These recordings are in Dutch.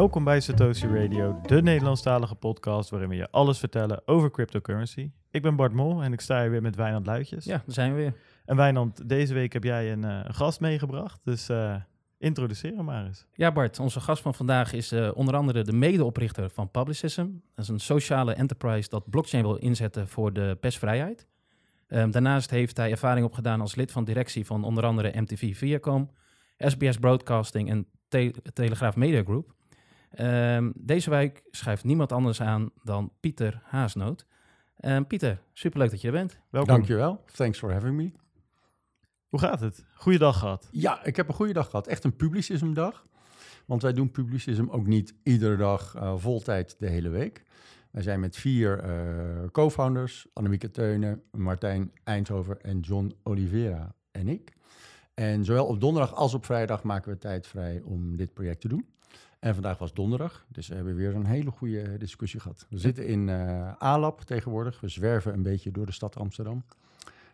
Welkom bij Satoshi Radio, de Nederlandstalige podcast waarin we je alles vertellen over cryptocurrency. Ik ben Bart Mol en ik sta hier weer met Wijnand Luitjes. Ja, daar zijn we weer. En Wijnand, deze week heb jij een, uh, een gast meegebracht, dus uh, introduceer hem maar eens. Ja Bart, onze gast van vandaag is uh, onder andere de medeoprichter van Publicism. Dat is een sociale enterprise dat blockchain wil inzetten voor de persvrijheid. Um, daarnaast heeft hij ervaring opgedaan als lid van directie van onder andere MTV Viacom, SBS Broadcasting en Te Telegraaf Media Group. Um, deze week schrijft niemand anders aan dan Pieter Haasnoot. Um, Pieter, superleuk dat je er bent. Welkom. Dankjewel. Thanks for having me. Hoe gaat het? Goeiedag gehad. Ja, ik heb een goede dag gehad. Echt een publicismdag. Want wij doen publicism ook niet iedere dag uh, voltijd de hele week. Wij zijn met vier uh, co-founders, Annemieke Teunen, Martijn Eindhoven en John Oliveira en ik. En zowel op donderdag als op vrijdag maken we tijd vrij om dit project te doen. En vandaag was donderdag, dus we hebben weer een hele goede discussie gehad. We zitten in uh, ALAP tegenwoordig. We zwerven een beetje door de stad Amsterdam.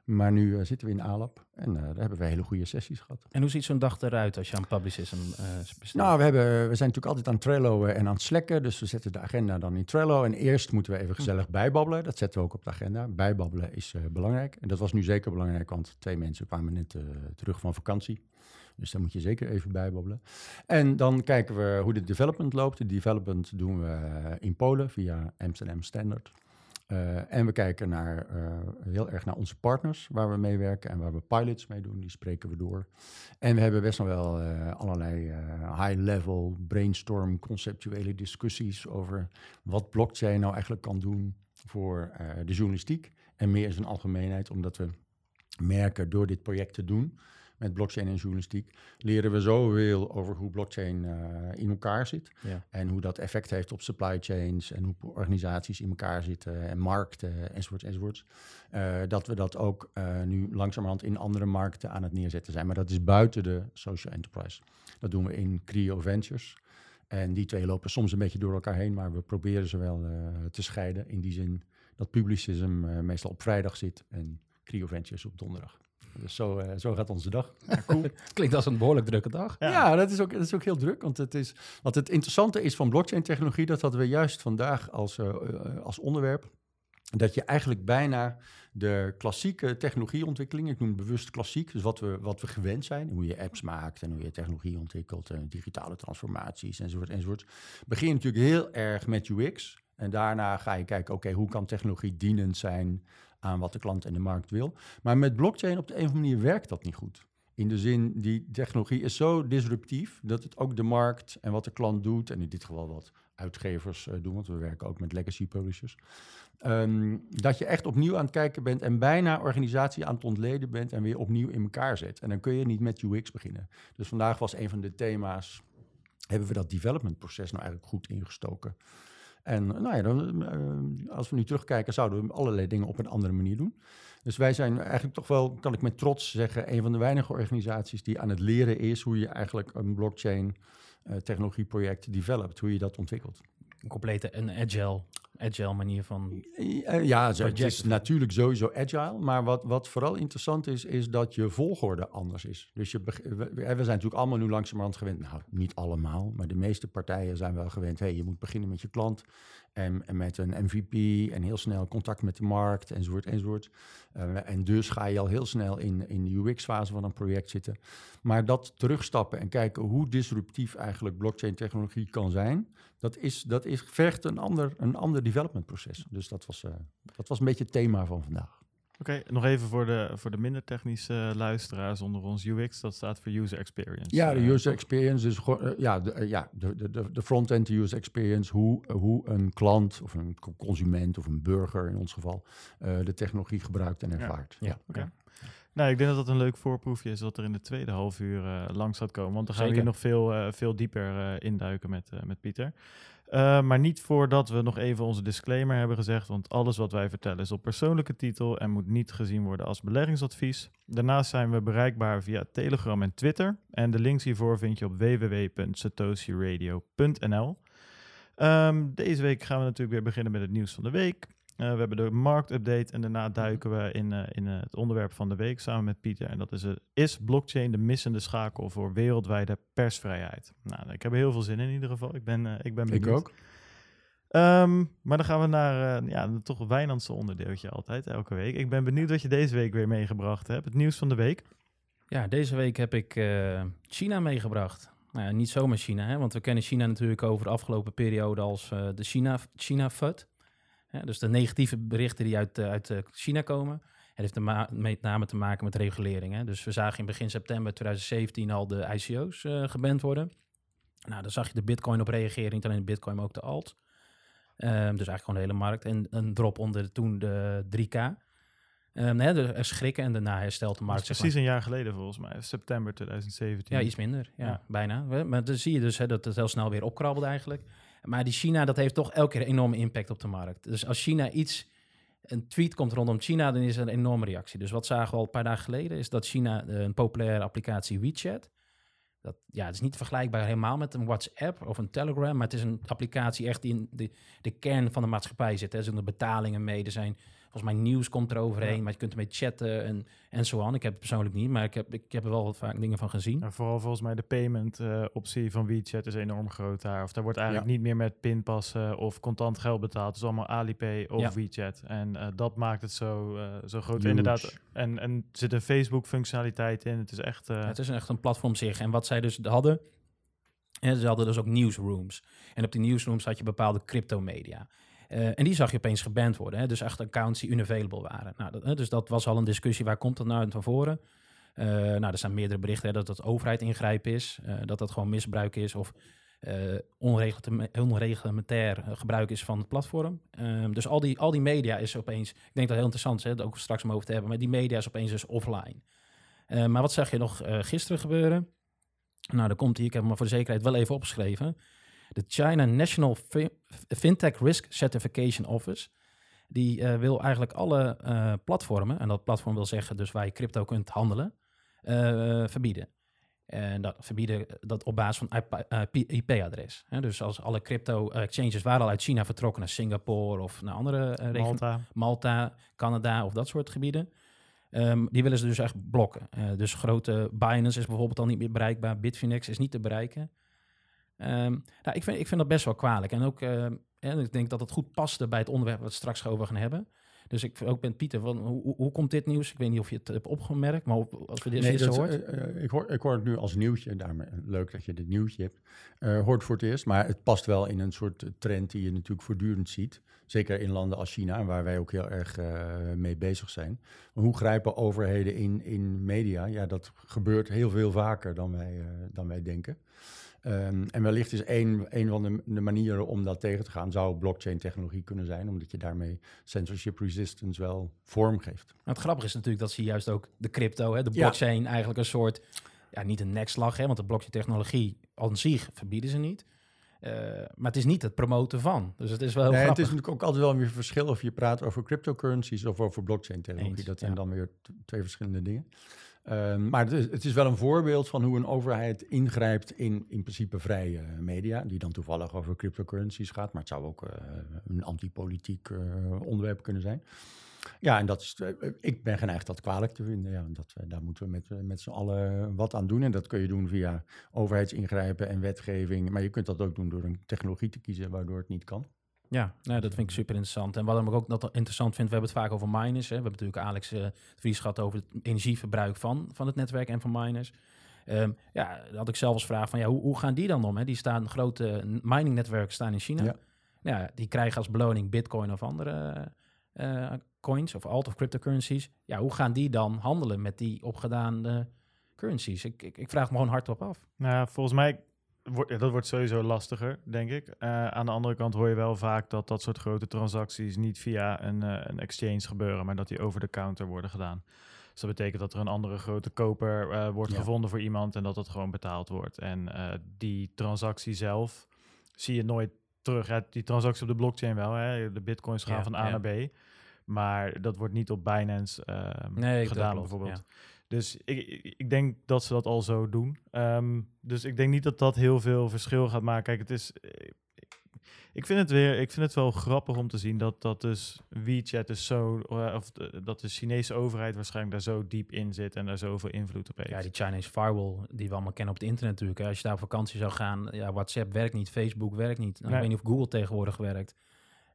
Maar nu uh, zitten we in ALAP en uh, daar hebben we hele goede sessies gehad. En hoe ziet zo'n dag eruit als je aan Publicism uh, bestelt? Nou, we, hebben, we zijn natuurlijk altijd aan Trello en aan het Slacken. Dus we zetten de agenda dan in Trello. En eerst moeten we even gezellig bijbabbelen. Dat zetten we ook op de agenda. Bijbabbelen is belangrijk. En dat was nu zeker belangrijk, want twee mensen kwamen net terug van vakantie. Dus daar moet je zeker even bijbabbelen. En dan kijken we hoe de development loopt. De development doen we in Polen via Amsterdam Standard. Uh, en we kijken naar, uh, heel erg naar onze partners waar we mee werken en waar we pilots mee doen. Die spreken we door. En we hebben best wel uh, allerlei high-level brainstorm conceptuele discussies over wat blockchain nou eigenlijk kan doen voor de journalistiek. En meer in zijn algemeenheid, omdat we merken door dit project te doen met blockchain en journalistiek, leren we zoveel over hoe blockchain uh, in elkaar zit. Ja. En hoe dat effect heeft op supply chains en hoe organisaties in elkaar zitten en markten enzovoorts enzovoorts. Uh, dat we dat ook uh, nu langzamerhand in andere markten aan het neerzetten zijn. Maar dat is buiten de social enterprise. Dat doen we in Creo Ventures. En die twee lopen soms een beetje door elkaar heen, maar we proberen ze wel te scheiden. In die zin dat publicism meestal op vrijdag zit en Creo Ventures op donderdag. Dus zo, uh, zo gaat onze dag. Ja, cool. Klinkt als een behoorlijk drukke dag. Ja, ja dat, is ook, dat is ook heel druk. Want het, is, wat het interessante is van blockchain-technologie, dat hadden we juist vandaag als, uh, als onderwerp. Dat je eigenlijk bijna de klassieke technologieontwikkeling, ik noem bewust klassiek, dus wat we, wat we gewend zijn, hoe je apps maakt en hoe je technologie ontwikkelt, en digitale transformaties enzovoort, enzovoort, begin je natuurlijk heel erg met UX. En daarna ga je kijken, oké, okay, hoe kan technologie dienend zijn aan wat de klant en de markt wil. Maar met blockchain op de een of andere manier werkt dat niet goed. In de zin, die technologie is zo disruptief dat het ook de markt en wat de klant doet, en in dit geval wat uitgevers uh, doen, want we werken ook met legacy publishers, um, dat je echt opnieuw aan het kijken bent en bijna organisatie aan het ontleden bent en weer opnieuw in elkaar zet. En dan kun je niet met UX beginnen. Dus vandaag was een van de thema's, hebben we dat development proces nou eigenlijk goed ingestoken? En nou ja, dan, uh, als we nu terugkijken, zouden we allerlei dingen op een andere manier doen. Dus wij zijn eigenlijk toch wel, kan ik met trots zeggen, een van de weinige organisaties die aan het leren is hoe je eigenlijk een blockchain uh, technologieproject developt, hoe je dat ontwikkelt. Een complete een agile agile manier van. Ja, het is natuurlijk sowieso agile. Maar wat, wat vooral interessant is, is dat je volgorde anders is. Dus je, we, we zijn natuurlijk allemaal nu langzamerhand gewend. Nou, niet allemaal, maar de meeste partijen zijn wel gewend. hey, je moet beginnen met je klant. En, en, met een MVP en heel snel contact met de markt enzovoort enzovoort. Uh, en dus ga je al heel snel in, in de UX-fase van een project zitten. Maar dat terugstappen en kijken hoe disruptief eigenlijk blockchain-technologie kan zijn, dat, is, dat is, vergt een ander, een ander developmentproces. Dus dat was, uh, dat was een beetje het thema van vandaag. Oké, okay, nog even voor de, voor de minder technische luisteraars onder ons. UX, dat staat voor User Experience. Ja, de eh, User Experience is gewoon, uh, ja, de, uh, ja, de, de, de front-end User Experience. Hoe, hoe een klant of een consument of een burger in ons geval de technologie gebruikt en ervaart. Ja, ja. oké. Okay. Nou, ik denk dat dat een leuk voorproefje is wat er in de tweede half uur uh, langs gaat komen. Want dan gaan Zeker. we hier nog veel, uh, veel dieper uh, induiken met, met Pieter. Maar niet voordat we nog even onze disclaimer hebben gezegd. Want alles wat wij vertellen is op persoonlijke titel en moet niet gezien worden als beleggingsadvies. Daarnaast zijn we bereikbaar via Telegram en Twitter. En de links hiervoor vind je op www.satoshiradio.nl. Um, deze week gaan we natuurlijk weer beginnen met het nieuws van de week. Uh, we hebben de marktupdate en daarna duiken we in, uh, in uh, het onderwerp van de week samen met Pieter. En dat is, is blockchain de missende schakel voor wereldwijde persvrijheid? Nou, ik heb er heel veel zin in in ieder geval. Ik ben, ik ben benieuwd. Ik ook. Um, maar dan gaan we naar ja, een toch Wijnandse onderdeeltje altijd, elke week. Ik ben benieuwd wat je deze week weer meegebracht hebt. Het nieuws van de week. Ja, deze week heb ik China meegebracht. Nou, niet zomaar China, hè, want we kennen China natuurlijk over de afgelopen periode als de China, China FUD. Ja, dus de negatieve berichten die uit, uh, uit uh, China komen, het heeft met name te maken met regulering. Hè. Dus we zagen in begin september 2017 al de ICO's uh, eh, geband worden. Nou, dan zag je de bitcoin op reageren, niet alleen de bitcoin, maar ook de alt. Um, dus eigenlijk gewoon de hele markt. En een drop onder toen de 3K. Um, nee, er schrikken en daarna herstelt de markt. precies een jaar geleden volgens mij, september 2017. Ja, iets minder, ja, ja. bijna. Maar dan zie je dus hè, dat het heel snel weer opkrabbelt eigenlijk. Maar die China, dat heeft toch elke keer een enorme impact op de markt. Dus als China iets, een tweet komt rondom China, dan is er een enorme reactie. Dus wat zagen we al een paar dagen geleden, is dat China een populaire applicatie WeChat, dat, ja, het is niet vergelijkbaar helemaal met een WhatsApp of een Telegram, maar het is een applicatie echt die in de, de kern van de maatschappij zit. Er zijn betalingen mee, zijn Volgens mij nieuws komt er overheen, maar je kunt ermee chatten en, en zo aan. Ik heb het persoonlijk niet, maar ik heb, ik heb er wel wat vaak dingen van gezien. En vooral volgens mij de payment uh, optie van WeChat is enorm groot daar. Of daar wordt eigenlijk niet meer met pinpassen of contant geld betaald. Het is allemaal Alipay of WeChat. En uh, dat maakt het zo, uh, zo groot. Huge. Inderdaad. En, en er zit een Facebook functionaliteit in. Het is echt... het is echt een platform zich. En wat zij dus hadden... En ze hadden dus ook newsrooms. En op die newsrooms had je bepaalde crypto media. Uh, en die zag je opeens geband worden. Hè? Dus echt accounts die unavailable waren. Nou, dat, dus dat was al een discussie. Waar komt dat nou van voren? Uh, nou, er zijn meerdere berichten hè, dat het overheid ingrijpen is. Uh, dat dat gewoon misbruik is of onreglementair gebruik is van het platform. Ehm, dus al die, al die media is opeens... Ik denk dat heel interessant is, hè, ook straks om over te hebben. Maar die media is opeens dus offline. maar wat zag je nog gisteren gebeuren? Nou, daar komt hier. Ik heb hem voor de zekerheid wel even opgeschreven de China National Fintech Risk Certification Office. Die uh, wil eigenlijk alle uh, platformen, en dat platform wil zeggen dus waar je crypto kunt handelen, uh, verbieden. En dat verbieden dat op basis van IP-adres. dus als alle crypto-exchanges waren al uit China vertrokken naar Singapore of naar andere uh, Malta. Malta, Canada of dat soort gebieden. Um, die willen ze dus echt blokken. Dus grote Binance is bijvoorbeeld al niet meer bereikbaar. Bitfinex is niet te bereiken. Um, nou, ik, vind, ik vind dat best wel kwalijk. En ook, uh, en ik denk dat het goed paste bij het onderwerp wat we straks over gaan hebben. Dus ik ook ben Pieter, van, hoe, hoe komt dit nieuws? Ik weet niet of je het hebt opgemerkt, maar als we dit nee, dat, hoort. Uh, ik, hoor, ik hoor het nu als nieuwtje, daarmee leuk dat je dit nieuwtje hebt. Uh, hoort voor het eerst, maar het past wel in een soort trend die je natuurlijk voortdurend ziet. Zeker in landen als China, waar wij ook heel erg uh, mee bezig zijn. Hoe grijpen overheden in, in media? Ja, dat gebeurt heel veel vaker dan wij, dan wij denken. Um, en wellicht is een, een van de, de, manieren om dat tegen te gaan, zou blockchain-technologie kunnen zijn, omdat je daarmee censorship resistance wel vorm geeft. Nou, het grappige is natuurlijk dat ze juist ook de crypto, hè, de blockchain, ja. eigenlijk een soort, ja, niet een nekslag, hè, want de blockchain-technologie aan zich verbieden ze niet. Uh, maar het is niet het promoten van. Dus het is wel heel nee, Het is natuurlijk ook altijd wel weer verschil of je praat over cryptocurrencies of over blockchain-technologie. Dat zijn ja. dan weer twee verschillende dingen. Um, maar het is, wel een voorbeeld van hoe een overheid ingrijpt in in principe vrije media, die dan toevallig over cryptocurrencies gaat, maar het zou ook uh, een antipolitiek uh, onderwerp kunnen zijn. Ja, en dat is, uh, ik ben geneigd dat kwalijk te vinden. Ja, dat, daar moeten we met, met z'n allen wat aan doen. En dat kun je doen via overheidsingrijpen en wetgeving. Maar je kunt dat ook doen door een technologie te kiezen waardoor het niet kan. Ja, nou, dat vind ik super interessant. En wat ik ook dat interessant vind, we hebben het vaak over miners. Hè. We hebben natuurlijk Alex uh, Vries gehad over het energieverbruik van, van het netwerk en van miners. Um, ja, daar had ik zelf eens vraag van, ja, hoe, hoe gaan die dan om? Hè? Die staan, grote miningnetwerken staan in China. Ja. ja. die krijgen als beloning bitcoin of andere uh, coins of alt of cryptocurrencies. Ja, hoe gaan die dan handelen met die opgedaan currencies? Ik, ik, ik, vraag me gewoon hardop af. Nou, volgens mij dat wordt sowieso lastiger, denk ik. Uh, aan de andere kant hoor je wel vaak dat dat soort grote transacties niet via een, uh, een exchange gebeuren, maar dat die over de counter worden gedaan. Dus dat betekent dat er een andere grote koper uh, wordt ja. gevonden voor iemand en dat het gewoon betaald wordt. En die transactie zelf zie je nooit terug. Ja, die transactie op de blockchain wel, hè? de bitcoins gaan ja, van A naar B. Maar dat wordt niet op Binance nee, gedaan, bijvoorbeeld. Dus ik, ik denk dat ze dat al zo doen. Um, dus ik denk niet dat dat heel veel verschil gaat maken. Kijk, het is. Ik vind het weer, ik vind het wel grappig om te zien dat dat dus WeChat dus zo, uh, of dat de Chinese overheid waarschijnlijk daar zo diep in zit en daar zoveel invloed op heeft. Ja, die Chinese firewall die we allemaal kennen op het internet natuurlijk. Als je daar op vakantie zou gaan, ja, WhatsApp werkt niet, Facebook werkt niet. Nou, Ik weet niet of Google tegenwoordig werkt.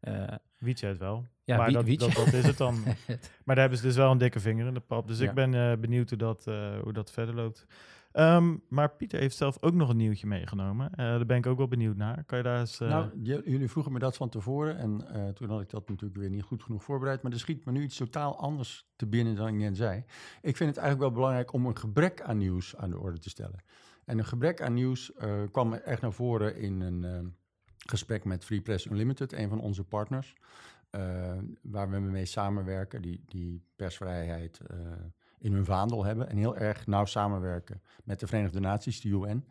Uh, WeChat wel. Ja, maar dat, dat, dat, is het dan. maar daar hebben ze dus wel een dikke vinger in de pap. Dus ik ben uh, benieuwd hoe dat, uh, hoe dat verder loopt. Um, maar Pieter heeft zelf ook nog een nieuwtje meegenomen. Uh, daar ben ik ook wel benieuwd naar. Kan je daar eens... Nou, jullie vroegen me dat van tevoren. En toen had ik dat natuurlijk weer niet goed genoeg voorbereid. Maar er schiet me nu iets totaal anders te binnen dan ik net zei. Ik vind het eigenlijk wel belangrijk om een gebrek aan nieuws aan de orde te stellen. En een gebrek aan nieuws kwam echt naar voren in een gesprek met Free Press Unlimited, een van onze partners, uh, waar we mee samenwerken, die, die persvrijheid uh, in hun vaandel hebben en heel erg nauw samenwerken met de Verenigde Naties, de UN.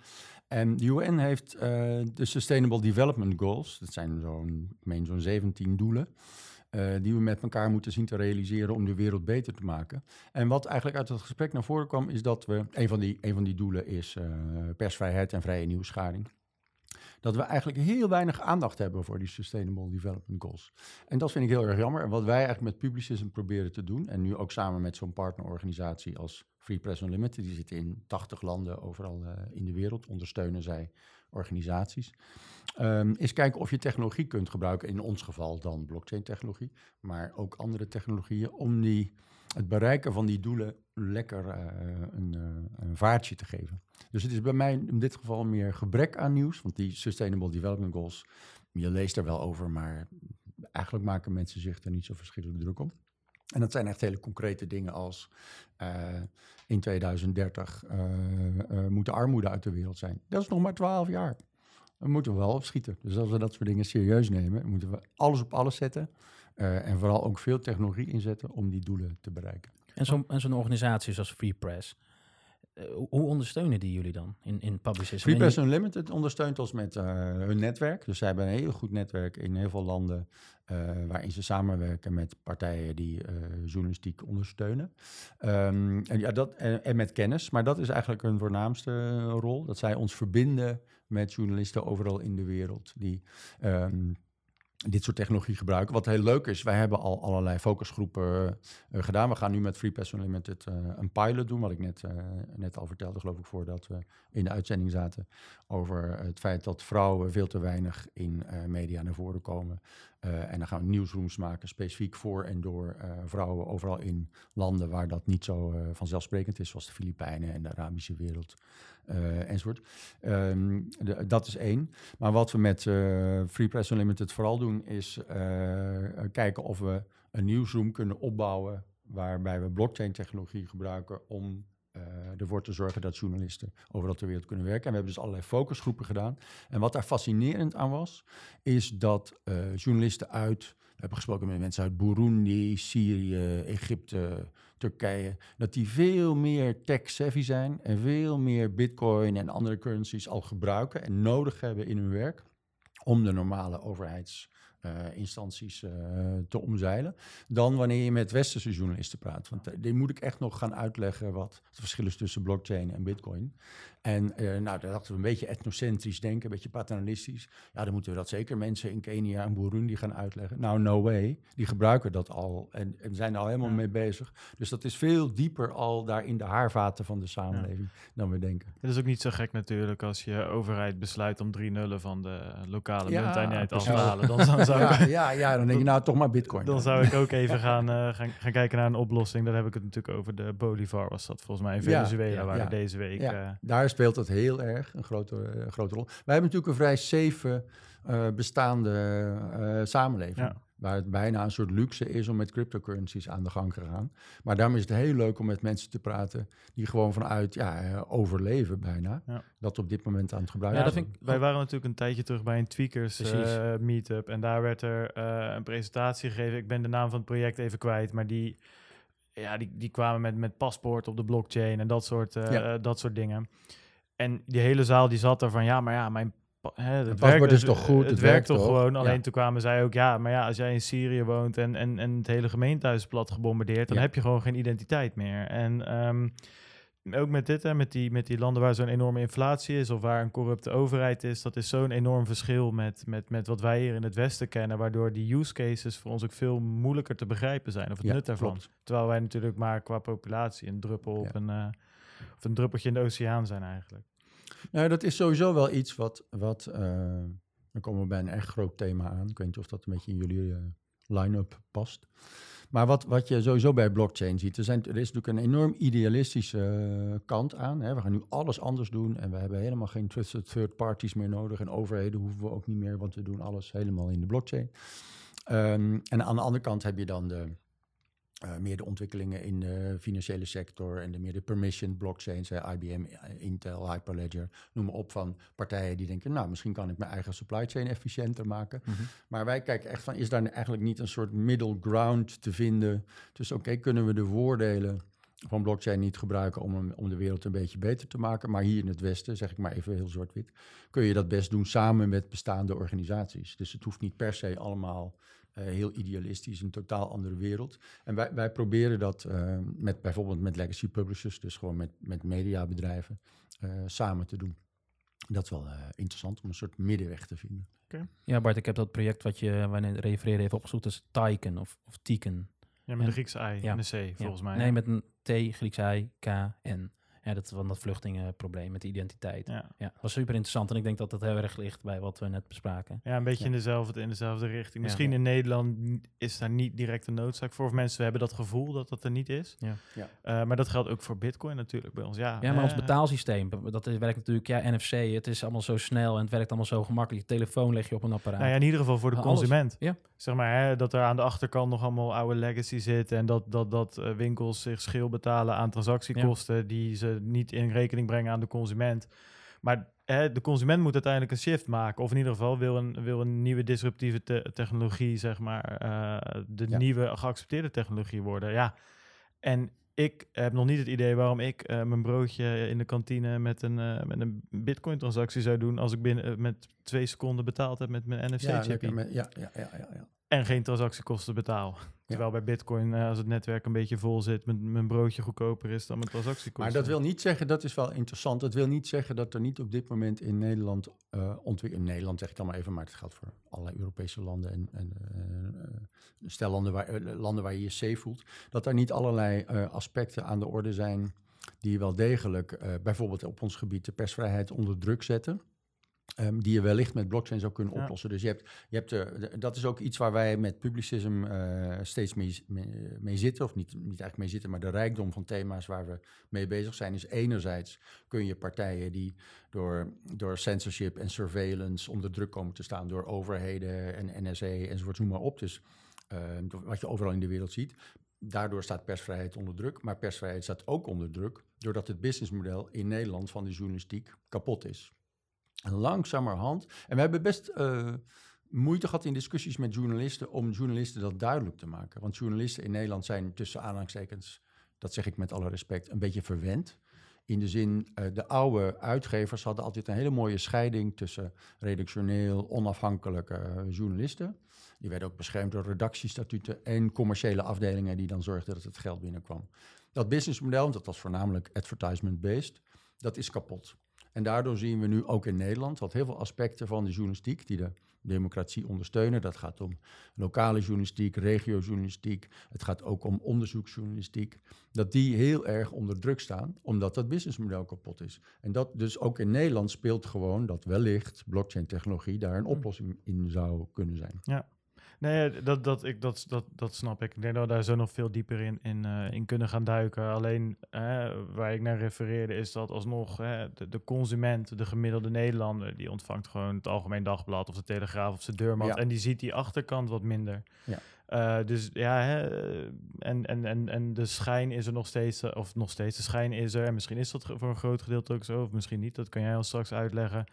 En de UN heeft uh, de Sustainable Development Goals, dat zijn zo'n zo'n 17 doelen, die we met elkaar moeten zien te realiseren om de wereld beter te maken. En wat eigenlijk uit het gesprek naar voren kwam, is dat we, een van die, een van die doelen is persvrijheid en vrije nieuwsgaring dat we eigenlijk heel weinig aandacht hebben voor die Sustainable Development Goals. En dat vind ik heel erg jammer. En wat wij eigenlijk met Publicism proberen te doen, en nu ook samen met zo'n partnerorganisatie als Free Press Unlimited, die zit in 80 landen overal uh, in de wereld, ondersteunen zij organisaties, um, is kijken of je technologie kunt gebruiken, in ons geval dan blockchain-technologie, maar ook andere technologieën, om die, het bereiken van die doelen lekker uh, een, uh, een vaartje te geven. Dus het is bij mij in dit geval meer gebrek aan nieuws. Want die Sustainable Development Goals, je leest er wel over, maar eigenlijk maken mensen zich er niet zo verschrikkelijk druk om. En dat zijn echt hele concrete dingen als uh, in 2030 uh, uh, moet de armoede uit de wereld zijn. Dat is nog maar 12 jaar. We moeten wel opschieten. Dus als we dat soort dingen serieus nemen, moeten we alles op alles zetten. Uh, en vooral ook veel technologie inzetten om die doelen te bereiken. En zo'n zo organisatie zoals Free Press, eh, hoe ondersteunen die jullie dan in, in publicism? Free Press Unlimited ondersteunt ons met uh, hun netwerk. Dus zij hebben een heel goed netwerk in heel veel landen uh, waarin ze samenwerken met partijen die journalistiek ondersteunen. Um, en, ja, dat, en, en, met kennis, maar dat is eigenlijk hun voornaamste rol. Dat zij ons verbinden met journalisten overal in de wereld die um, dit soort technologie gebruiken. Wat heel leuk is, wij hebben al allerlei focusgroepen uh, gedaan. We gaan nu met Free Pass Unlimited uh, een pilot doen, wat ik net, net al vertelde, geloof ik, voordat we in de uitzending zaten, over het feit dat vrouwen veel te weinig in media naar voren komen. en dan gaan we nieuwsrooms maken, specifiek voor en door vrouwen, overal in landen waar dat niet zo vanzelfsprekend is, zoals de Filipijnen en de Arabische wereld. Uh, enzovoort. De, dat is één. Maar wat we met uh, Free Press Unlimited vooral doen, is uh, kijken of we een nieuwsroom kunnen opbouwen waarbij we blockchain-technologie gebruiken om ervoor te zorgen dat journalisten overal ter wereld kunnen werken. En we hebben dus allerlei focusgroepen gedaan. En wat daar fascinerend aan was, is dat journalisten uit hebben gesproken met mensen uit Burundi, Syrië, Egypte, Turkije. Dat die veel meer tech-savvy zijn en veel meer bitcoin en andere currencies al gebruiken en nodig hebben in hun werk om de normale overheids uh, instanties uh, te omzeilen. Dan wanneer je met westerse journalisten praat. Want uh, die moet ik echt nog gaan uitleggen wat het verschil is tussen blockchain en bitcoin. En nou, daar dachten we een beetje etnocentrisch denken, een beetje paternalistisch. Ja, dan moeten we dat zeker mensen in Kenia en Burundi gaan uitleggen. Nou, no way. Die gebruiken dat al en, en zijn er al helemaal ja. mee bezig. Dus dat is veel dieper al daar in de haarvaten van de samenleving ja. dan we denken. Het is ook niet zo gek natuurlijk als je overheid besluit om drie nullen van de lokale ja, munteenheid af te halen. Dan, dan ja, ja, ja, dan denk je nou toch maar bitcoin. Dan zou ik ook even gaan, uh, gaan, gaan kijken naar een oplossing. Dan heb ik het natuurlijk over de Bolivar was dat volgens mij in Venezuela, waar deze week... Uh, daar speelt het heel erg een grote, uh, grote rol. Wij hebben natuurlijk een vrij safe bestaande samenleving waar het bijna een soort luxe is om met cryptocurrencies aan de gang te gaan. Maar daarom is het heel leuk om met mensen te praten die gewoon vanuit ja, eh, overleven bijna, ja. dat op dit moment aan het gebruiken ja, dat vind ik, Wij waren natuurlijk een tijdje terug bij een tweakers uh, meetup en daar werd er een presentatie gegeven. Ik ben de naam van het project even kwijt, maar die, ja, die, die kwamen met, met paspoort op de blockchain en dat soort, ja. dat soort dingen. En die hele zaal die zat er van, ja, maar ja, mijn Hè, het, het werkt, is toch goed? Het, het werkt toch gewoon. Alleen ja. toen kwamen zij ook, ja, maar ja, als jij in Syrië woont en, en, en het hele gemeentehuis is plat gebombardeerd, dan ja. heb je gewoon geen identiteit meer. En um, ook met dit, hè, met, die, met die landen waar zo'n enorme inflatie is of waar een corrupte overheid is, dat is zo'n enorm verschil met, met, met wat wij hier in het Westen kennen, waardoor die use cases voor ons ook veel moeilijker te begrijpen zijn of het nut daarvan. Terwijl wij natuurlijk maar qua populatie een druppel op een, uh, of een druppeltje in de oceaan zijn eigenlijk. Nou, dat is sowieso wel iets wat, wat uh, dan komen we bij een echt groot thema aan. Ik weet niet of dat een beetje in jullie uh, line-up past. Maar wat, wat je sowieso bij blockchain ziet, er, zijn, er is natuurlijk een enorm idealistische eh, kant aan. Hè. We gaan nu alles anders doen en we hebben helemaal geen trusted third parties meer nodig. En overheden hoeven we ook niet meer, want we doen alles helemaal in de blockchain. Um, en aan de andere kant heb je dan de, uh, meer de ontwikkelingen in de financiële sector en de meer de permission blockchains, IBM, Intel, Hyperledger, noem maar op, van partijen die denken, nou, misschien kan ik mijn eigen supply chain efficiënter maken. Mm -hmm. Maar wij kijken echt van, is daar eigenlijk niet een soort middle ground te vinden? Dus oké, okay, kunnen we de voordelen van blockchain niet gebruiken om, om de wereld een beetje beter te maken. Maar hier in het Westen, zeg ik maar even heel zwart-wit, kun je dat best doen samen met bestaande organisaties. Dus het hoeft niet per se allemaal heel idealistisch, een totaal andere wereld. En wij, wij proberen dat uh, met bijvoorbeeld met legacy publishers, dus gewoon met, met mediabedrijven, uh, samen te doen. Dat is wel interessant om een soort middenweg te vinden. Okay. Ja, Bart, ik heb dat project wat je wanneer refereerde even opgezocht, is Taiken of, of Tiken. Ja, met een Griekse I ja. en een C, volgens ja. mij. Nee, met een T, Griekse I, K, N. Ja, dat van dat vluchtingenprobleem met de identiteit. Ja. ja, was super interessant. En ik denk dat dat heel erg ligt bij wat we net bespraken. Ja, een beetje in, dezelfde, in dezelfde richting. Misschien in Nederland is daar niet direct een noodzaak voor. Of mensen hebben dat gevoel dat dat er niet is. Ja. ja. Uh, maar dat geldt ook voor Bitcoin natuurlijk bij ons. Ja, ja maar ons betaalsysteem, dat werkt natuurlijk, ja, NFC. Het is allemaal zo snel en het werkt allemaal zo gemakkelijk. Je telefoon leg je op een apparaat. Nou ja, in ieder geval voor de Alles. consument. Ja. Zeg maar hè, dat er aan de achterkant nog allemaal oude legacy zit. En dat, dat, dat uh, winkels zich schil betalen aan transactiekosten die ze niet in rekening brengen aan de consument. Maar hè, de consument moet uiteindelijk een shift maken. Of in ieder geval wil een, wil een nieuwe disruptieve te technologie, zeg maar, uh, de ja. nieuwe geaccepteerde technologie worden. Ja. En ik heb nog niet het idee waarom ik uh, mijn broodje in de kantine met een, uh, met een bitcoin-transactie zou doen als ik binnen met twee seconden betaald heb met mijn NFC-chip. Ja, ja, ja, ja, ja. En geen transactiekosten betaal. Terwijl bij Bitcoin, uh, als het netwerk een beetje vol zit, mijn, mijn broodje goedkoper is dan mijn transactiekosten. Maar dat wil niet zeggen, dat is wel interessant. Dat wil niet zeggen dat er niet op dit moment in Nederland uh, ontwikkeld. In Nederland zeg ik dan maar even, maar het geldt voor allerlei Europese landen en, en uh, stel landen waar, landen waar je je safe voelt. Dat er niet allerlei aspecten aan de orde zijn die wel degelijk, bijvoorbeeld op ons gebied, de persvrijheid onder druk zetten. Um, die je wellicht met blockchain zou kunnen oplossen. Ja. Dus je hebt, je hebt de, dat is ook iets waar wij met Publicism uh, steeds mee, mee, mee, zitten. Of niet, niet eigenlijk mee zitten, maar de rijkdom van thema's waar we mee bezig zijn. Is enerzijds kun je partijen die door, door censorship en surveillance onder druk komen te staan door overheden en NSA enzovoort, noem maar op. Dus uh, wat je overal in de wereld ziet. Daardoor staat persvrijheid onder druk. Maar persvrijheid staat ook onder druk doordat het businessmodel in Nederland van de journalistiek kapot is. Langzamerhand. En we hebben best uh, moeite gehad in discussies met journalisten om journalisten dat duidelijk te maken. Want journalisten in Nederland zijn tussen aanhalingstekens, dat zeg ik met alle respect, een beetje verwend. In de zin, uh, de oude uitgevers hadden altijd een hele mooie scheiding tussen redactioneel, onafhankelijke journalisten. Die werden ook beschermd door redactiestatuten en commerciële afdelingen die dan zorgden dat het geld binnenkwam. Dat businessmodel, dat was voornamelijk advertisement-based, dat is kapot. En daardoor zien we nu ook in Nederland dat heel veel aspecten van de journalistiek die de democratie ondersteunen. Dat gaat om lokale journalistiek, regiojournalistiek. Het gaat ook om onderzoeksjournalistiek. Dat die heel erg onder druk staan, omdat dat businessmodel kapot is. En dat dus ook in Nederland speelt gewoon dat wellicht blockchain-technologie daar een hm. oplossing in zou kunnen zijn. Ja, Nee, dat, dat, ik, dat, dat, dat snap ik. Ik denk dat we daar zo nog veel dieper in, in, uh, in kunnen gaan duiken. Alleen waar ik naar refereerde is dat alsnog de, de, consument, de gemiddelde Nederlander, die ontvangt gewoon het Algemeen Dagblad of de Telegraaf of zijn deurmat. En die ziet die achterkant wat minder. Ja. Uh, dus ja, hè, en, en, en, en de schijn is er nog steeds, of nog steeds, de schijn is er. En misschien is dat voor een groot gedeelte ook zo, of misschien niet. Dat kan jij ons straks uitleggen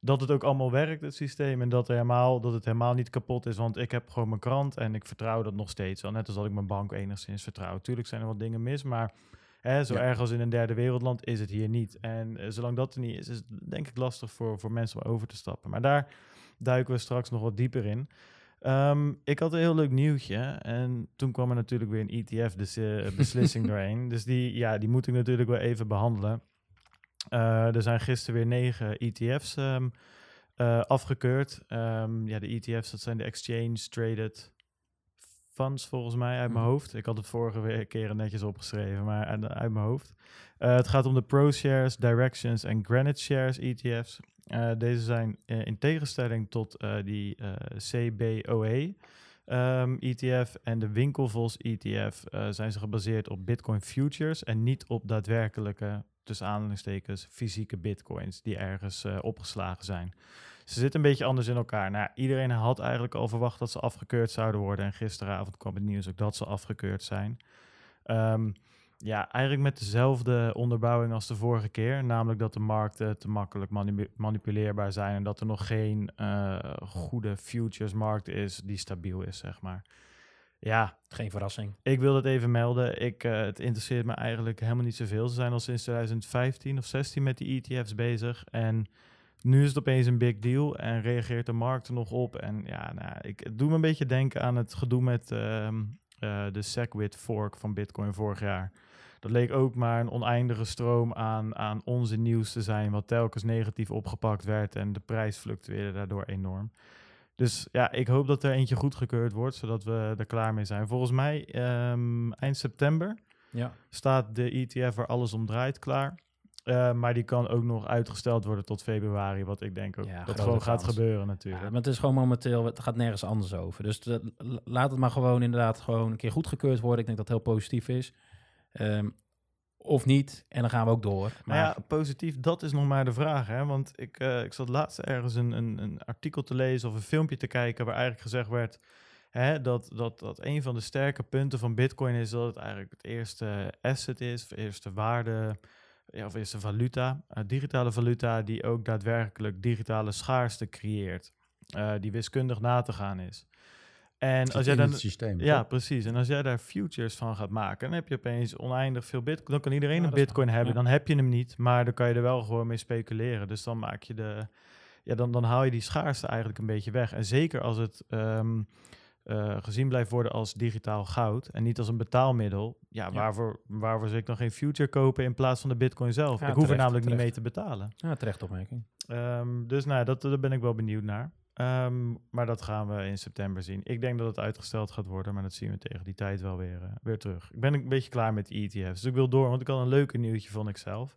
dat het ook allemaal werkt, het systeem. En dat, er helemaal, dat het helemaal niet kapot is. Want ik heb gewoon mijn krant en ik vertrouw dat nog steeds wel. Net als dat ik mijn bank enigszins vertrouw. Tuurlijk zijn er wat dingen mis, maar hè, zo erg als in een derde wereldland is het hier niet. En uh, zolang dat er niet is, is het denk ik lastig voor, voor mensen om over te stappen. Maar daar duiken we straks nog wat dieper in. Ehm, ik had een heel leuk nieuwtje. En toen kwam er natuurlijk weer een ETF-beslissing dus, doorheen. Dus die, ja, die moet ik natuurlijk wel even behandelen. Er zijn gisteren weer negen ETF's um, afgekeurd. Um, ja, de ETF's, dat zijn de Exchange Traded funds volgens mij uit mijn mhm. hoofd. Ik had het vorige keer netjes opgeschreven, maar uit, uit mijn hoofd. Uh, het gaat om de ProShares, Directions en Granite Shares ETF's. Deze zijn in tegenstelling tot die CBOE um, ETF en de Winkelvols ETF zijn ze gebaseerd op Bitcoin futures en niet op daadwerkelijke, tussen aanhalingstekens, fysieke bitcoins die ergens opgeslagen zijn. Ze zitten een beetje anders in elkaar. Nou, iedereen had eigenlijk al verwacht dat ze afgekeurd zouden worden. En gisteravond kwam het nieuws ook dat ze afgekeurd zijn. Um, ja, eigenlijk met dezelfde onderbouwing als de vorige keer. Namelijk dat de markten te makkelijk manipuleerbaar zijn. En dat er nog geen uh, goede futuresmarkt is die stabiel is, zeg maar. Ja. Geen verrassing. Ik wil het even melden. Ik, uh, het interesseert me eigenlijk helemaal niet zoveel. Ze zijn al sinds 2015 of 16 met die ETF's bezig. En nu is het opeens een big deal en reageert de markt er nog op. En ja, nou, ik, het doet me een beetje denken aan het gedoe met uh, uh, de SegWit fork van Bitcoin vorig jaar. Dat leek ook maar een oneindige stroom aan, aan onze nieuws te zijn, wat telkens negatief opgepakt werd en de prijs fluctueerde daardoor enorm. Dus ja, ik hoop dat er eentje goedgekeurd wordt, zodat we er klaar mee zijn. Volgens mij um, eind september ja. staat de ETF waar alles om draait klaar. Uh, maar die kan ook nog uitgesteld worden tot februari, wat ik denk ook ja, dat gewoon gaat gebeuren natuurlijk. Ja, maar het is gewoon momenteel, het gaat nergens anders over. Dus laat het maar gewoon inderdaad gewoon een keer goedgekeurd worden. Ik denk dat het heel positief is. Um, of niet, en dan gaan we ook door. Maar ja, positief, dat is nog maar de vraag. Hè? Want ik, uh, ik zat laatst ergens een, een, een, artikel te lezen of een filmpje te kijken... waar eigenlijk gezegd werd hè, dat, dat, dat een van de sterke punten van Bitcoin is... dat het eigenlijk het eerste asset is, de eerste waarde ja, of een valuta, uh, digitale valuta die ook daadwerkelijk digitale schaarste creëert, uh, die wiskundig na te gaan is. En als jij dan, systeem, ja, precies. En als jij daar futures van gaat maken, dan heb je opeens oneindig veel bitcoin. Dan kan iedereen een bitcoin hebben. Dan heb je hem niet, maar dan kan je er wel gewoon mee speculeren. Dus dan maak je de, ja, dan, dan haal je die schaarste eigenlijk een beetje weg. En zeker als het um, uh, gezien blijft worden als digitaal goud en niet als een betaalmiddel, ja, Waarvoor, waarvoor zou ik dan geen future kopen in plaats van de bitcoin zelf? ik hoef er namelijk niet mee te betalen. Ja, terecht opmerking. Um, dus nou, dat, daar ben ik wel benieuwd naar. Um, maar dat gaan we in september zien. Ik denk dat het uitgesteld gaat worden, maar dat zien we tegen die tijd wel weer, uh, weer terug. Ik ben een beetje klaar met ETF's, dus ik wil door, want ik had een leuke nieuwtje vond ik zelf.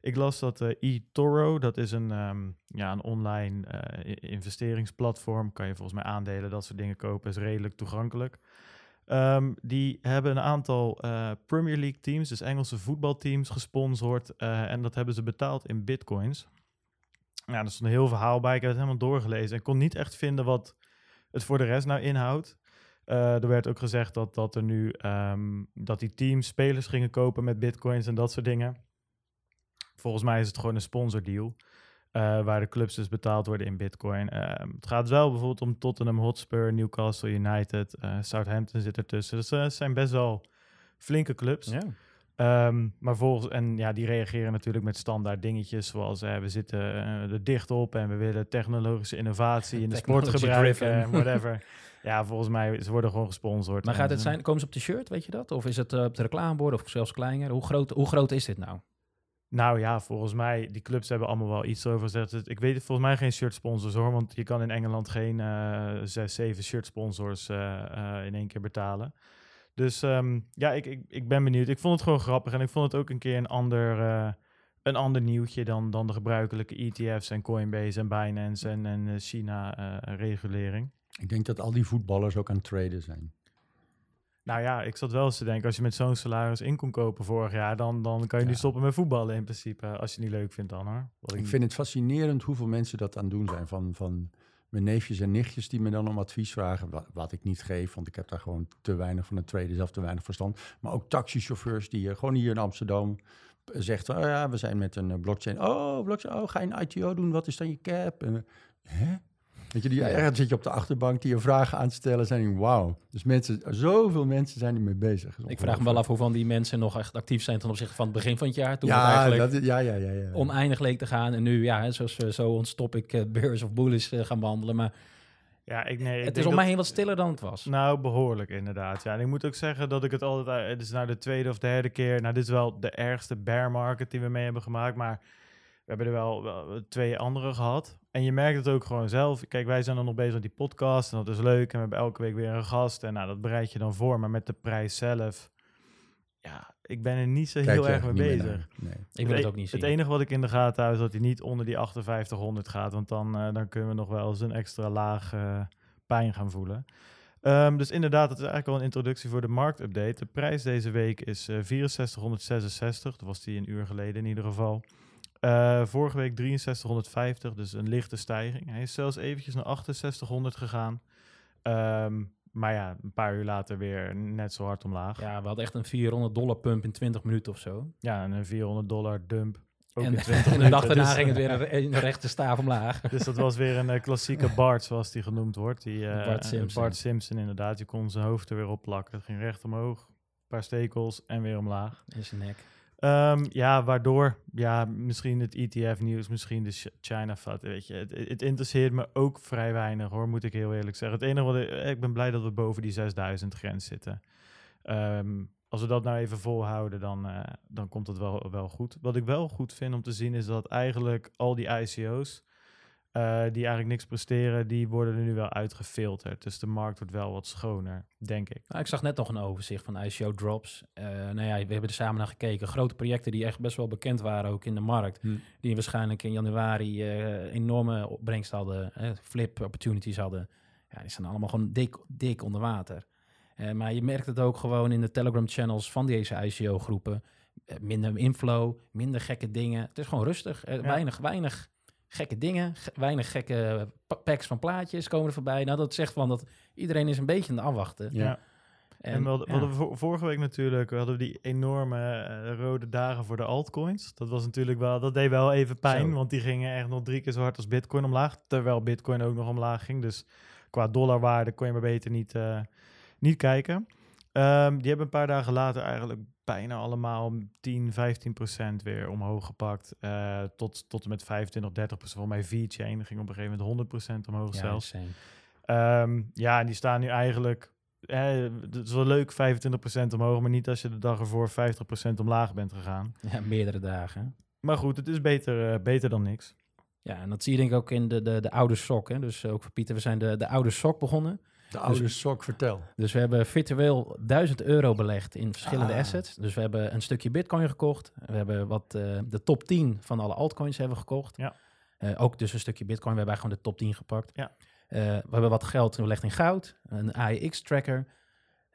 Ik las dat uh, eToro, dat is een, um, ja, een online uh, investeringsplatform. Kan je volgens mij aandelen, dat soort dingen kopen, is redelijk toegankelijk. Um, die hebben een aantal Premier League teams, dus Engelse voetbalteams, gesponsord. en dat hebben ze betaald in bitcoins. Ja, er stond een heel verhaal bij. Ik heb het helemaal doorgelezen en kon niet echt vinden wat het voor de rest nou inhoudt. er werd ook gezegd dat, dat er nu um, dat die teams spelers gingen kopen met bitcoins en dat soort dingen. Volgens mij is het gewoon een sponsordeal. Uh, waar de clubs dus betaald worden in bitcoin. Uh, het gaat wel bijvoorbeeld om Tottenham Hotspur, Newcastle United, uh, Southampton zit ertussen. Dus het zijn best wel flinke clubs. Ja. Um, maar volgens, en ja, die reageren natuurlijk met standaard dingetjes zoals we zitten er dicht op en we willen technologische innovatie in de sport gebruiken en whatever. ja, volgens mij, ze worden gewoon gesponsord. Maar gaat het zijn, komen ze op de shirt, weet je dat? Of is het op de reclamebord of zelfs kleiner? Hoe groot, hoe groot is dit nou? Nou ja, volgens mij, die clubs hebben allemaal wel iets over gezegd. Ik weet volgens mij geen shirt sponsors hoor, want je kan in Engeland geen zes, zeven shirt sponsors in één keer betalen. Dus um, ja, ik, ik, ik ben benieuwd. Ik vond het gewoon grappig en ik vond het ook een keer een ander, een ander nieuwtje dan, dan de gebruikelijke ETF's en Coinbase en Binance en, en China-regulering. ik denk dat al die voetballers ook aan het traden zijn. Nou ja, ik zat wel eens te denken, als je met zo'n salaris in kon kopen vorig jaar, dan, dan kan je nu stoppen met voetballen in principe, als je het niet leuk vindt dan hoor. ik, vind het fascinerend hoeveel mensen dat aan het doen zijn. Van, van mijn neefjes en nichtjes die me dan om advies vragen, wat, wat ik niet geef, want ik heb daar gewoon te weinig van het traden, zelf te weinig verstand. Maar ook taxichauffeurs die uh, gewoon hier in Amsterdam zegt, oh ja, we zijn met een uh, blockchain. Oh, blockchain, oh, ga je een ITO doen? Wat is dan je cap? Hè? Weet je, die, ja. ergens zit je op de achterbank die je vragen aan te stellen zijn. Wauw. Dus mensen, zoveel mensen zijn ermee bezig. Ik vraag me wel af hoe van die mensen nog echt actief zijn ten opzichte van het begin van het jaar. Toen ja, het eigenlijk dat, ja, ja, ja, ja, oneindig leek te gaan. En nu, ja, zoals we zo ons topic uh, Bears of Bullies uh, gaan behandelen. Maar Ja, ik, nee, ik het is om mij heen wat stiller dan het was. Nou, behoorlijk inderdaad. Ja, en ik moet ook zeggen dat ik het altijd... Het is nou de tweede of derde keer... Nou, dit is wel de ergste bear market die we mee hebben gemaakt. Maar we hebben er wel, wel twee andere gehad. En je merkt het ook gewoon zelf. Kijk, wij zijn dan nog bezig met die podcast en dat is leuk. En we hebben elke week weer een gast. En nou, dat bereid je dan voor. Maar met de prijs zelf... Ja, ik ben er niet zo heel erg mee bezig. Nee. Ik wil het ook niet zien. Het enige wat ik in de gaten hou is dat hij niet onder die 5800 gaat. Want dan, uh, dan kunnen we nog wel eens een extra laag uh, pijn gaan voelen. Um, dus inderdaad, het is eigenlijk al een introductie voor de marktupdate. De prijs deze week is uh, 6466. Dat was die een uur geleden in ieder geval. Uh, vorige week 6350, dus een lichte stijging. Hij is zelfs eventjes naar 6800 gegaan. Um, maar ja, een paar uur later weer net zo hard omlaag. Ja, we hadden echt een 400 dollar pump in 20 minuten of zo. Ja, en een 400 dollar dump. Ook en, in 20 en de dag daarna dus, ging het weer een, rechte staaf omlaag. Dus dat was weer een uh, klassieke Bart, zoals die genoemd wordt. Die, uh, Bart, Simpson. Bart Simpson, inderdaad. Je kon zijn hoofd er weer op plakken. Het ging recht omhoog, een paar stekels en weer omlaag. In zijn nek. Um, ja, waardoor, ja, misschien het ETF-nieuws, misschien de China-vat, weet je. Het, interesseert me ook vrij weinig, hoor, moet ik heel eerlijk zeggen. Het enige wat ik, ik ben blij dat we boven die 6000 grens zitten. Um, als we dat nou even volhouden, dan, uh, dan komt het wel, wel goed. Wat ik wel goed vind om te zien, is dat eigenlijk al die ICO's, uh, die eigenlijk niks presteren, die worden er nu wel uitgefilterd. Dus de markt wordt wel wat schoner, denk ik. Nou, ik zag net nog een overzicht van ICO drops. Uh, nou ja, we hebben er samen naar gekeken. Grote projecten die echt best wel bekend waren ook in de markt. Hm. Die waarschijnlijk in januari uh, enorme opbrengst hadden, flip opportunities hadden. Ja, die staan allemaal gewoon dik, dik onder water. maar je merkt het ook gewoon in de Telegram channels van deze ICO-groepen. minder inflow, minder gekke dingen. Het is gewoon rustig. Ja. Weinig, weinig gekke dingen, weinig gekke packs van plaatjes komen er voorbij. Nou, dat zegt van dat iedereen is een beetje aan het afwachten. Ja. En, we hadden, we vorige week natuurlijk hadden we die enorme uh, rode dagen voor de altcoins. Dat was natuurlijk wel, dat deed wel even pijn, want die gingen echt nog drie keer zo hard als Bitcoin omlaag. Terwijl Bitcoin ook nog omlaag ging. Dus qua dollarwaarde kon je maar beter niet, uh, niet kijken. Um, die hebben een paar dagen later eigenlijk bijna allemaal 10, 15 procent weer omhoog gepakt. Uh, tot, tot en met 25, 30 procent. Voor mij V-Chain ging op een gegeven moment 100 procent omhoog ja, zelfs. Um, ja, en die staan nu eigenlijk... Eh, het is wel leuk, 25 procent omhoog, maar niet als je de dag ervoor 50 procent omlaag bent gegaan. Ja, meerdere dagen. Maar goed, het is beter, uh, beter dan niks. Ja, en dat zie je denk ik ook in de, de, de oude sok. Hè? Dus ook voor Pieter, we zijn de, de oude sok begonnen. De oude dus, sok, vertel. Dus we hebben virtueel 1000 euro belegd in verschillende ah. assets. Dus we hebben een stukje bitcoin gekocht. We hebben wat uh, de top 10 van alle altcoins hebben gekocht. Ja. Uh, ook dus een stukje bitcoin. We hebben gewoon de top 10 gepakt. Ja. Uh, we hebben wat geld gelegd in goud, een AEX-tracker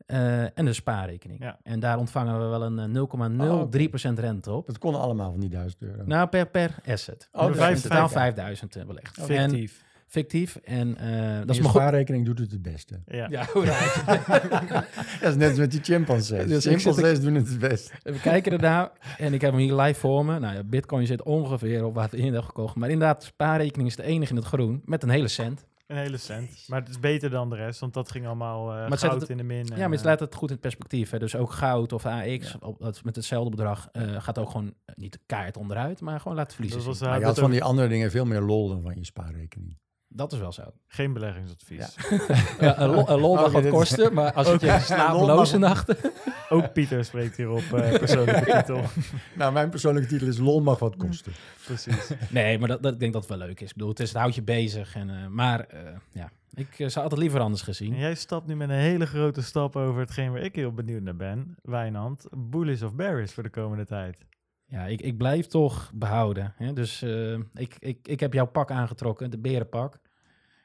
en een spaarrekening. Ja. En daar ontvangen we wel een 0,03% oh, rente op. Dat kon allemaal van die 1000 euro? Nou, per, per asset. Oh, dus totaal 5000 belegd. Fictief fictief. En uh, dat is mijn spaarrekening doet het het beste. Ja, ja dat is net als met die chimpansees. Dus chimpansees doen het het best. We kijken ernaar en ik heb hem hier live voor me. Nou ja, bitcoin zit ongeveer op wat we in gekocht. Maar inderdaad, spaarrekening is de enige in het groen met een hele cent. Een hele cent. Maar het is beter dan de rest, want dat ging allemaal uh, goud het, in de min. Ja, maar het laat het goed in perspectief. Hè. Dus ook goud of AX ja. op, met hetzelfde bedrag uh, gaat ook gewoon niet kaart onderuit, maar gewoon laten verliezen. Dat was, uh, je had van die andere dingen veel meer lol dan van je spaarrekening. Dat is wel zo. Geen beleggingsadvies. Ja. een, lol, een lol mag wat kosten, maar als het je slapeloze nachten... Ook Pieter spreekt hier op uh, persoonlijke titel. nou, mijn persoonlijke titel is lol mag wat kosten. Precies. Nee, maar dat, dat, ik denk dat het wel leuk is. Ik bedoel, het, is, het houdt je bezig. En, uh, maar uh, ja, ik zou altijd liever anders gezien. En jij stapt nu met een hele grote stap over hetgeen waar ik heel benieuwd naar ben. Wijnand, bullish of bearish voor de komende tijd? Ja, ik, ik blijf toch behouden. Hè? Dus uh, ik, ik, ik heb jouw pak aangetrokken, de berenpak.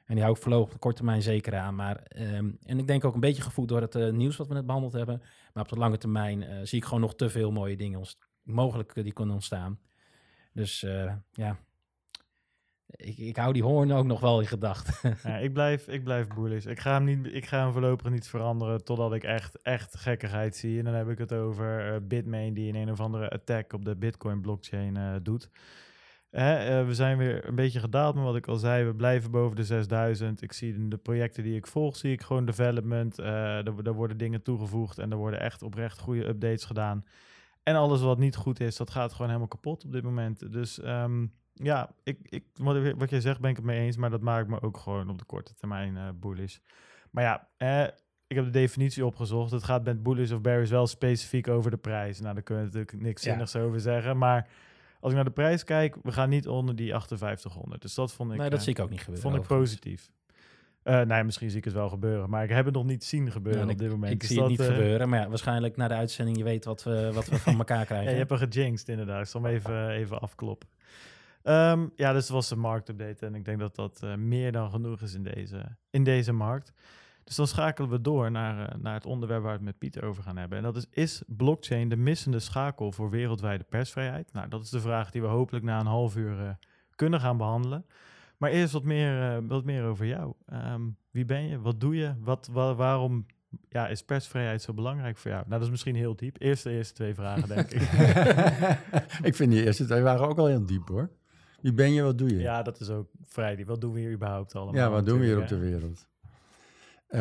En die hou ik voorlopig op korte termijn zeker aan. Maar, um, en ik denk ook een beetje gevoed door het uh, nieuws wat we net behandeld hebben. Maar op de lange termijn uh, zie ik gewoon nog te veel mooie dingen mogelijk die kunnen ontstaan. Dus ja, ik, ik hou die hoorn ook nog wel in gedachten. Ja, ik, blijf, ik blijf bullish. Ik ga, hem niet, ik ga hem voorlopig niet veranderen totdat ik echt, echt gekkigheid zie. En dan heb ik het over uh, Bitmain die in een of andere attack op de Bitcoin blockchain uh, doet. Uh, we zijn weer een beetje gedaald, maar wat ik al zei, we blijven boven de 6000. Ik zie in de projecten die ik volg, zie ik gewoon development. er, worden dingen toegevoegd en er worden echt oprecht goede updates gedaan. En alles wat niet goed is, dat gaat gewoon helemaal kapot op dit moment. Dus... Um, ja, ik, ik, wat, wat jij zegt ben ik het mee eens, maar dat maakt me ook gewoon op de korte termijn uh, bullish. Maar ja, eh, ik heb de definitie opgezocht. Het gaat met bullish of bearish wel specifiek over de prijs. Nou, daar kunnen we natuurlijk niks zinnigs over zeggen, maar als ik naar de prijs kijk, we gaan niet onder die 5800. Dus dat vond ik. Nee, dat zie ik ook niet gebeuren. Vond ik positief. Uh, nee, misschien zie ik het wel gebeuren, maar ik heb het nog niet zien gebeuren op dit moment. Ik dus zie het niet gebeuren, maar ja, waarschijnlijk na de uitzending je weet wat we, wat we van elkaar krijgen. ja, je hebt er gejinxed inderdaad. Ik zal hem even, even afkloppen. Um, ja, dus het was een marktupdate en ik denk dat dat uh, meer dan genoeg is in deze, in deze markt. Dus dan schakelen we door naar, uh, naar het onderwerp waar we het met Pieter over gaan hebben. En dat is, is blockchain de missende schakel voor wereldwijde persvrijheid? Nou, dat is de vraag die we hopelijk na een half uur uh, kunnen gaan behandelen. Maar eerst wat meer, wat meer over jou. Um, wie ben je? Wat doe je? Wat, wa waarom ja, is persvrijheid zo belangrijk voor jou? Nou, dat is misschien heel diep. Eerst de eerste twee vragen, denk ik. ik vind die eerste twee waren ook al heel diep, hoor. Wie ben je, wat doe je? Ja, dat is ook vrij. Wat doen we hier überhaupt allemaal? Ja, wat doen we hier op de wereld? Uh,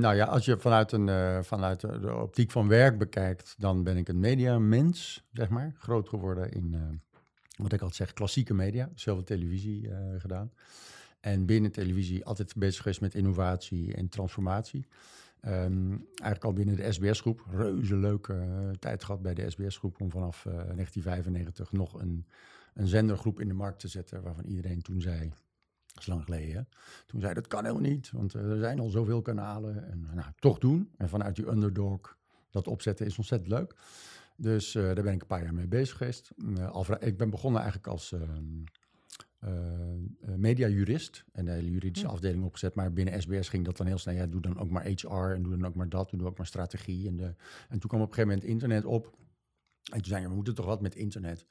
nou ja, als je vanuit, een, uh, vanuit de, optiek van werk bekijkt, dan ben ik een mediamens, zeg maar. Groot geworden in, uh, wat ik altijd zeg, klassieke media. Zoveel televisie gedaan. En binnen televisie altijd bezig geweest met innovatie en transformatie. Um, eigenlijk al binnen de SBS-groep. Reuze leuke tijd gehad bij de SBS-groep om vanaf 1995 nog een een zendergroep in de markt te zetten waarvan iedereen toen zei, dat is lang geleden, toen zei dat kan helemaal niet, want eh, er zijn al zoveel kanalen. En nou, toch doen. En vanuit die underdog dat opzetten is ontzettend leuk. Dus uh, daar ben ik een paar jaar mee bezig geweest. Uh, ik ben begonnen eigenlijk als uh, mediajurist en de hele juridische afdeling opgezet. Maar binnen SBS ging dat dan heel snel. Ja, doe dan ook maar HR en doe dan ook maar dat. Doe ook maar strategie. En, de, en toen kwam op een gegeven moment internet op. En toen zei we moeten toch wat met internet.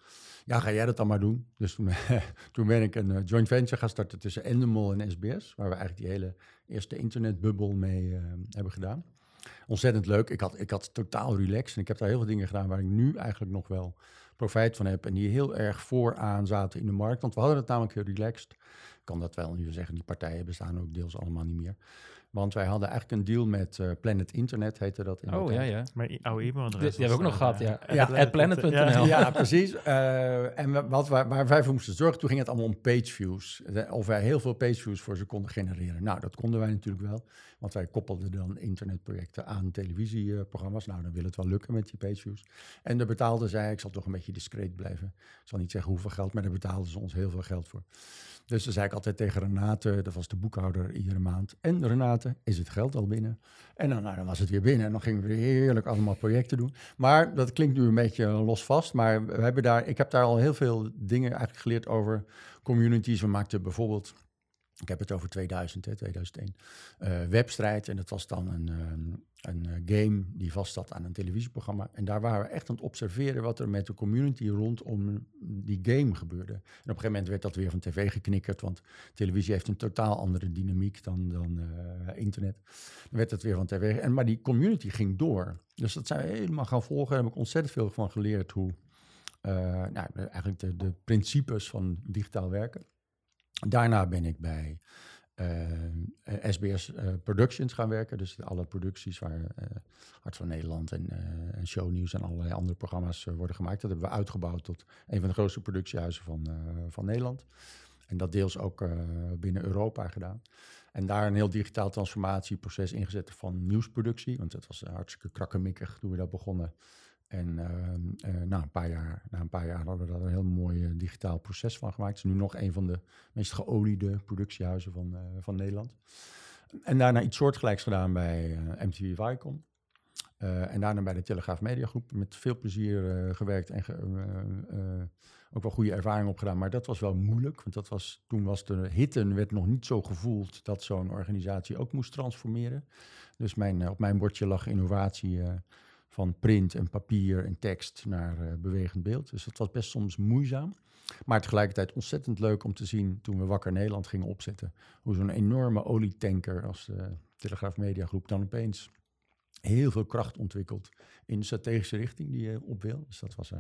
Ja, ga jij dat dan maar doen? Dus toen, toen ben ik een uh, joint venture gaan starten tussen Endemol en SBS, waar we eigenlijk die hele eerste internetbubbel mee uh, hebben gedaan. Ontzettend leuk. Ik had, ik had totaal relaxed en ik heb daar heel veel dingen gedaan waar ik nu eigenlijk nog wel profijt van heb. En die heel erg vooraan zaten in de markt, want we hadden het namelijk heel relaxed. Ik kan dat wel nu zeggen, die partijen bestaan ook deels allemaal niet meer. Want wij hadden eigenlijk een deal met uh, Planet Internet, heette dat. In oh ja, ja. Maar oude e-mailadres. Die, hebben we ook nog gehad, ja. ja, planet.nl. Ja, ja, precies. Uh, en wat, waar, waar wij voor moesten zorgen, toen ging het allemaal om pageviews. Of wij heel veel pageviews voor ze konden genereren. Nou, dat konden wij natuurlijk wel. Want wij koppelden dan internetprojecten aan televisieprogramma's. Nou, dan wil het wel lukken met die pageviews. En daar betaalden zij, ik zal toch een beetje discreet blijven. Ik zal niet zeggen hoeveel geld, maar daar betaalden ze ons heel veel geld voor. Dus dan zei ik altijd tegen Renate, dat was de boekhouder iedere maand. En Renate, is het geld al binnen? En dan, nou, dan was het weer binnen en dan gingen we weer heerlijk allemaal projecten doen. Maar dat klinkt nu een beetje los vast, maar we hebben daar, ik heb daar al heel veel dingen eigenlijk geleerd over communities. We maakten bijvoorbeeld ik heb het over 2000, hè, 2001. Uh, webstrijd. En dat was dan een, um, een uh, game die vast zat aan een televisieprogramma. En daar waren we echt aan het observeren wat er met de community rondom die game gebeurde. En op een gegeven moment werd dat weer van tv geknikkerd. Want televisie heeft een totaal andere dynamiek dan, dan uh, internet. Dan werd het weer van tv. En, maar die community ging door. Dus dat zijn we helemaal gaan volgen. Daar heb ik ontzettend veel van geleerd hoe... nou, eigenlijk de principes van digitaal werken. Daarna ben ik bij SBS uh, uh, Productions gaan werken. Dus alle producties waar uh, Hart van Nederland en, Shownieuws en allerlei andere programma's worden gemaakt. Dat hebben we uitgebouwd tot een van de grootste productiehuizen van, van Nederland. En dat deels ook binnen Europa gedaan. En daar een heel digitaal transformatieproces ingezet van nieuwsproductie. Want het was hartstikke krakkemikkig toen we dat begonnen. En uh, uh, na, een paar jaar, na een paar jaar hadden we daar een heel mooi uh, digitaal proces van gemaakt. Het is nu nog een van de meest geoliede productiehuizen van, van Nederland. En daarna iets soortgelijks gedaan bij MTV Viacom. en daarna bij de Telegraaf Media Groep met veel plezier gewerkt en ook wel goede ervaring opgedaan. Maar dat was wel moeilijk, want dat was, toen was de hitte werd nog niet zo gevoeld dat zo'n organisatie ook moest transformeren. Dus mijn, op mijn bordje lag innovatie van print en papier en tekst naar uh, bewegend beeld. Dus dat was best soms moeizaam. Maar tegelijkertijd ontzettend leuk om te zien toen we Wakker Nederland gingen opzetten. Hoe zo'n enorme olietanker als de Telegraaf Media Groep dan opeens heel veel kracht ontwikkelt in de strategische richting die je op wil. Dus dat was uh,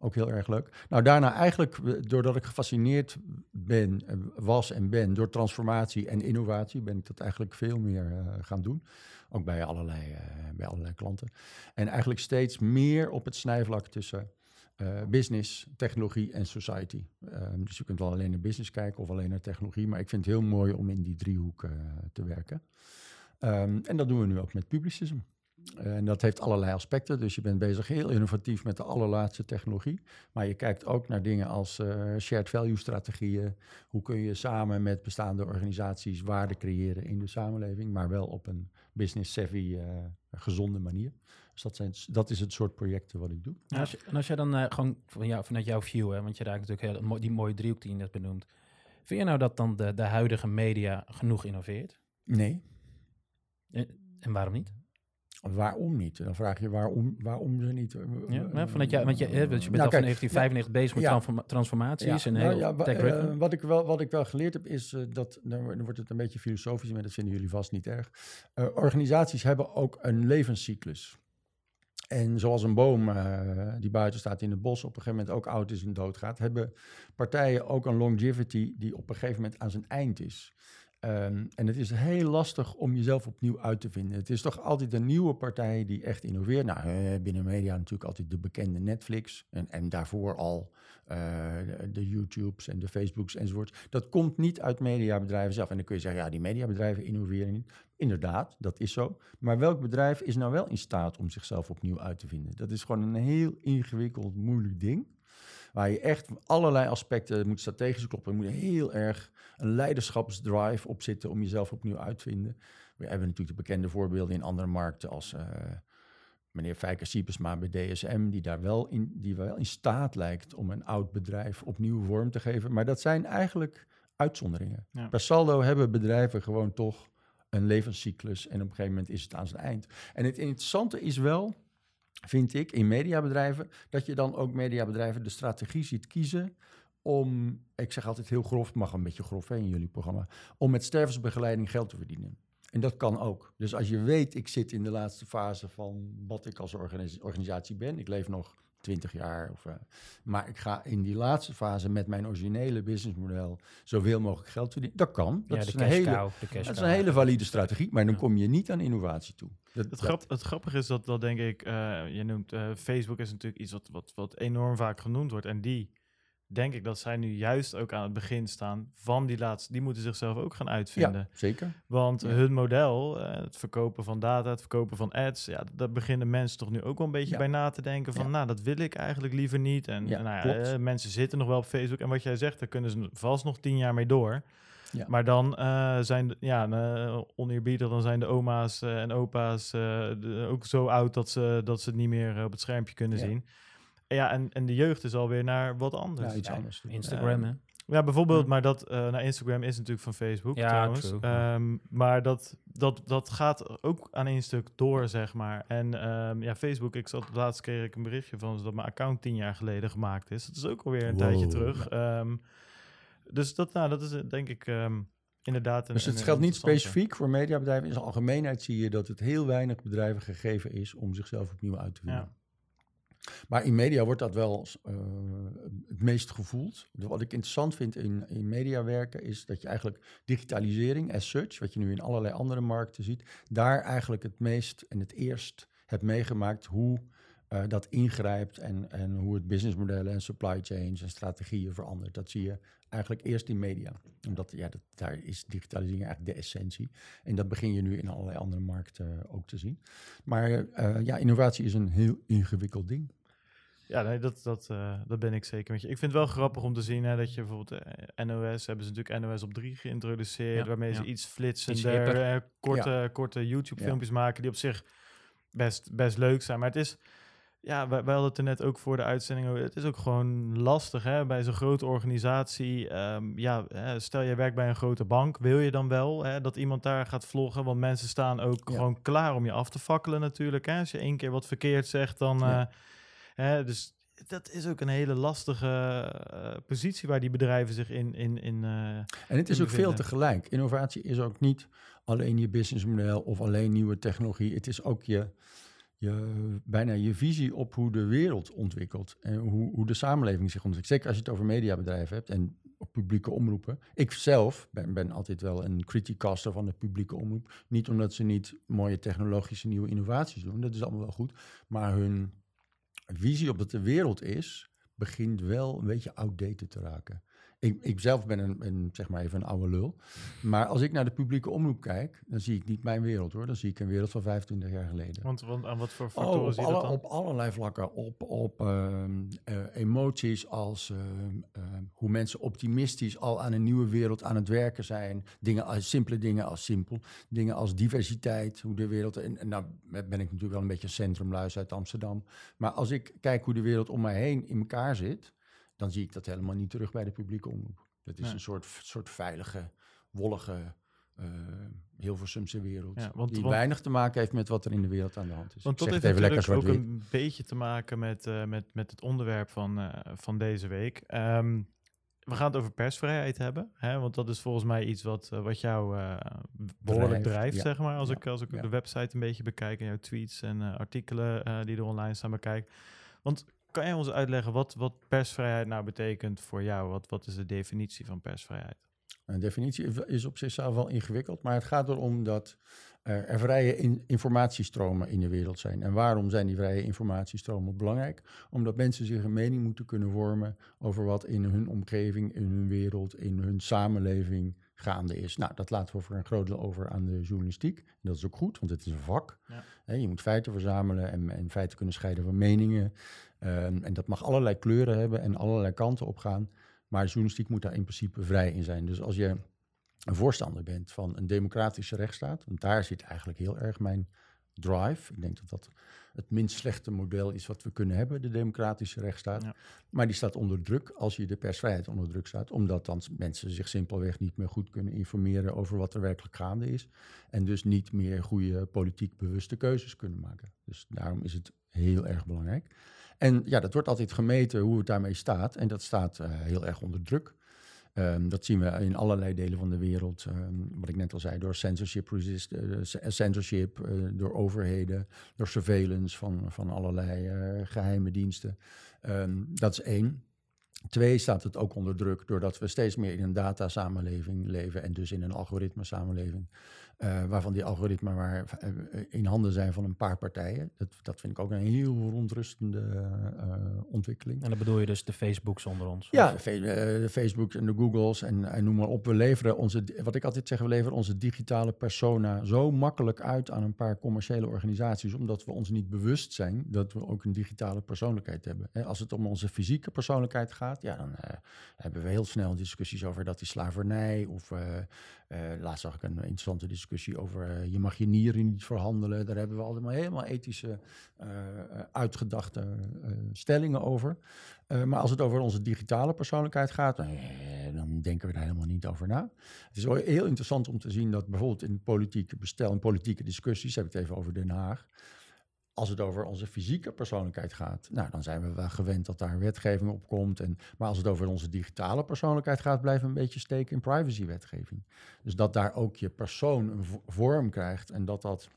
ook heel erg leuk. Nou, daarna eigenlijk, doordat ik gefascineerd ben, was en ben door transformatie en innovatie, ben ik dat eigenlijk veel meer uh, gaan doen. Ook bij allerlei, bij allerlei klanten. En eigenlijk steeds meer op het snijvlak tussen business, technologie en society. Ehm, dus je kunt wel alleen naar business kijken of alleen naar technologie. Maar ik vind het heel mooi om in die driehoek te werken. Um, en dat doen we nu ook met publicism. En dat heeft allerlei aspecten. Dus je bent bezig heel innovatief met de allerlaatste technologie. Maar je kijkt ook naar dingen als uh, shared value strategieën. Hoe kun je samen met bestaande organisaties waarde creëren in de samenleving, maar wel op een business savvy, uh, gezonde manier. Dus dat, zijn, dat is het soort projecten wat ik doe. En als, je, en als je dan uh, gewoon van jou, vanuit jouw view, hè, want je raakt natuurlijk heel, die mooie driehoek die je net benoemt. Vind je nou dat dan de, de huidige media genoeg innoveert? Nee. En, en waarom niet? Waarom niet? Dan vraag je waarom, waarom ze niet. Ja, maar vanuit jou, want je, je bent nou, al van 1995 ja, bezig met ja, transformaties en heel nou, ja, uh, wat, ik wel, wat ik wel geleerd heb is uh, dat, dan wordt het een beetje filosofisch, maar dat vinden jullie vast niet erg. Uh, organisaties hebben ook een levenscyclus. En zoals een boom die buiten staat in het bos op een gegeven moment ook oud is en doodgaat, hebben partijen ook een longevity die op een gegeven moment aan zijn eind is. Um, en het is heel lastig om jezelf opnieuw uit te vinden. Het is toch altijd een nieuwe partij die echt innoveert. Nou, uh, binnen media natuurlijk altijd de bekende Netflix. En, en daarvoor al de, de, YouTubes en de Facebooks enzovoort. Dat komt niet uit mediabedrijven zelf. En dan kun je zeggen, ja, die mediabedrijven innoveren niet. Inderdaad, dat is zo. Maar welk bedrijf is nou wel in staat om zichzelf opnieuw uit te vinden? Dat is gewoon een heel ingewikkeld, moeilijk ding. Waar je echt allerlei aspecten moet strategisch kloppen. Er moet heel erg een leiderschapsdrive op zitten om jezelf opnieuw uit te vinden. We hebben natuurlijk de bekende voorbeelden in andere markten als uh, meneer Fijker Siepesma bij DSM, die daar wel in, die wel in staat lijkt om een oud bedrijf opnieuw vorm te geven. Maar dat zijn eigenlijk uitzonderingen. Per saldo hebben bedrijven gewoon toch een levenscyclus en op een gegeven moment is het aan zijn eind. En het interessante is wel, vind ik, in mediabedrijven, dat je dan ook mediabedrijven de strategie ziet kiezen om, ik zeg altijd heel grof, mag een beetje grof hè, in jullie programma, om met stervensbegeleiding geld te verdienen. En dat kan ook. Dus als je weet, ik zit in de laatste fase van wat ik als organisatie ben, ik leef nog 20 jaar. Of, uh, maar ik ga in die laatste fase met mijn originele businessmodel zoveel mogelijk geld verdienen. Dat kan. Dat, is, een hele, dat is een hele valide strategie, maar dan kom je niet aan innovatie toe. Dat, het, grap, het, grappige is dat, dat denk ik, uh, je noemt uh, Facebook is natuurlijk iets wat, wat, wat enorm vaak genoemd wordt. En die denk ik dat zij nu juist ook aan het begin staan van die laatste. Die moeten zichzelf ook gaan uitvinden. Ja, zeker. Want hun model, uh, het verkopen van data, het verkopen van ads, ja, daar beginnen mensen toch nu ook wel een beetje bij na te denken van, nou, dat wil ik eigenlijk liever niet. En nou ja, uh, mensen zitten nog wel op Facebook. En wat jij zegt, daar kunnen ze vast nog tien jaar mee door. Ja. Maar dan uh, zijn, ja, uh, oneerbiedig, dan zijn de oma's en opa's ook zo oud dat ze, dat ze het niet meer op het schermpje kunnen zien. Ja, en, en de jeugd is alweer naar wat anders. Ja, iets anders. Instagram, hè? Ja, bijvoorbeeld, maar dat uh, naar Instagram is natuurlijk van Facebook ja, trouwens. Um, maar dat, dat, dat gaat ook aan één stuk door, zeg maar. En um, ja, Facebook, ik zat laatst kreeg ik een berichtje van dat mijn account tien jaar geleden gemaakt is. Dat is ook alweer een wow. tijdje terug. Um, dus dat, nou, dat is eh, denk ik inderdaad. Een, dus het geldt niet specifiek voor mediabedrijven. In zijn algemeenheid zie je dat het heel weinig bedrijven gegeven is om zichzelf opnieuw uit te vinden. Ja. Maar in media wordt dat wel uh, het meest gevoeld. Wat ik interessant vind in, in media werken is dat je eigenlijk digitalisering as such, wat je nu in allerlei andere markten ziet, daar eigenlijk het meest en het eerst hebt meegemaakt hoe uh, dat ingrijpt en, en hoe het businessmodellen en supply chains en strategieën verandert. Dat zie je eigenlijk eerst in media. Omdat ja, dat, daar is digitalisering eigenlijk de essentie. En dat begin je nu in allerlei andere markten ook te zien. Maar uh, ja, innovatie is een heel ingewikkeld ding. Ja, nee, dat, dat, uh, dat ben ik zeker met je. Ik vind het wel grappig om te zien hè, dat je bijvoorbeeld uh, NOS, hebben ze natuurlijk NOS op 3 geïntroduceerd, ja, waarmee ja. ze iets flitsender, korte, ja. korte YouTube-filmpjes maken die op zich best, best leuk zijn. Maar het is, ja, wij, wij hadden het er net ook voor de uitzending. Het is ook gewoon lastig hè, bij zo'n grote organisatie. Um, ja, stel je werkt bij een grote bank, wil je dan wel hè, dat iemand daar gaat vloggen? Want mensen staan ook ja. gewoon klaar om je af te fakkelen natuurlijk. Hè. Als je één keer wat verkeerd zegt, dan. Ja. Uh, hè, dus dat is ook een hele lastige uh, positie waar die bedrijven zich in. in, in uh, en het is ook veel tegelijk. Innovatie is ook niet alleen je businessmodel of alleen nieuwe technologie. Het is ook je je, bijna je visie op hoe de wereld ontwikkelt en hoe, hoe de samenleving zich ontwikkelt. Zeker als je het over mediabedrijven hebt en publieke omroepen. Ik zelf ben, ben altijd wel een criticaster van de publieke omroep. Niet omdat ze niet mooie technologische nieuwe innovaties doen, dat is allemaal wel goed. Maar hun visie op wat de wereld is, begint wel een beetje outdated te raken. Ik, ik zelf ben een, een, zeg maar even een oude lul. Maar als ik naar de publieke omroep kijk, dan zie ik niet mijn wereld hoor. Dan zie ik een wereld van 25 jaar geleden. Want, want aan wat voor oh, factoren oh, zie je dat dan? Op allerlei vlakken. Op, op ehm, eh, emoties als ehm, ehm, hoe mensen optimistisch al aan een nieuwe wereld aan het werken zijn. Dingen als simpele dingen als simpel. Dingen als diversiteit. Hoe de wereld. En, en nou ben ik natuurlijk wel een beetje een centrumluis uit Amsterdam. Maar als ik kijk hoe de wereld om mij heen in elkaar zit dan zie ik dat helemaal niet terug bij de publieke omroep. Dat is een soort, soort veilige, wollige, uh, Hilversumse wereld. Ja, want, die weinig te maken heeft met wat er in de wereld aan de hand is. Want dat heeft even lekker ook een beetje te maken met, uh, met, met het onderwerp van, uh, van deze week. Um, we gaan het over persvrijheid hebben, hè? want dat is volgens mij iets wat, wat jou behoorlijk drijft, zeg maar. Als ik, als ik de website een beetje bekijk en jouw tweets en artikelen die er online staan bekijk. Want kan jij ons uitleggen wat, wat persvrijheid nou betekent voor jou? Wat, wat is de definitie van persvrijheid? Een definitie is op zichzelf wel ingewikkeld, maar het gaat erom dat er vrije in informatiestromen in de wereld zijn. En waarom zijn die vrije informatiestromen belangrijk? Omdat mensen zich een mening moeten kunnen vormen over wat in hun omgeving, in hun wereld, in hun samenleving gaande is. Nou, dat laten we voor een groot deel over aan de journalistiek. Dat is ook goed, want het is een vak. Ja. je moet feiten verzamelen en, en feiten kunnen scheiden van meningen. Ehm, en dat mag allerlei kleuren hebben en allerlei kanten op gaan. Maar journalistiek moet daar in principe vrij in zijn. Dus als je een voorstander bent van een democratische rechtsstaat, want daar zit eigenlijk heel erg mijn drive. Ik denk dat dat het minst slechte model is wat we kunnen hebben, de democratische rechtsstaat. Maar die staat onder druk als je de persvrijheid onder druk staat, omdat dan mensen zich simpelweg niet meer goed kunnen informeren over wat er werkelijk gaande is. En dus niet meer goede politiek bewuste keuzes kunnen maken. Dus daarom is het heel erg belangrijk. En ja, dat wordt altijd gemeten hoe het daarmee staat. En dat staat uh, heel erg onder druk. Um, dat zien we in allerlei delen van de wereld. Um, wat ik net al zei, door censorship, resist, uh, censorship uh, door overheden, door surveillance van, van allerlei geheime diensten. Um, dat is één. Twee staat het ook onder druk doordat we steeds meer in een datasamenleving leven en dus in een algoritme samenleving. Uh, waarvan die algoritmen maar uh, in handen zijn van een paar partijen. Dat, dat vind ik ook een heel verontrustende uh, ontwikkeling. En dan bedoel je dus de Facebooks onder ons? Ja, de, de Facebooks en de Googles en, en, noem maar op. We leveren onze, wat ik altijd zeg, we leveren onze digitale persona zo makkelijk uit aan een paar commerciële organisaties, omdat we ons niet bewust zijn dat we ook een digitale persoonlijkheid hebben. als het om onze fysieke persoonlijkheid gaat, ja, dan hebben we heel snel discussies over dat die slavernij of laatst zag ik een interessante discussie over uh, je mag je nieren niet verhandelen. Daar hebben we allemaal helemaal ethische, uh, uitgedachte stellingen over. maar als het over onze digitale persoonlijkheid gaat, dan denken we daar helemaal niet over na. Het is heel interessant om te zien dat bijvoorbeeld in politieke bestel en politieke discussies, heb ik het even over Den Haag, als het over onze fysieke persoonlijkheid gaat, nou, dan zijn we wel gewend dat daar wetgeving op komt. En, maar als het over onze digitale persoonlijkheid gaat, blijven we een beetje steken in privacywetgeving. Dus dat daar ook je persoon een vorm krijgt en dat dat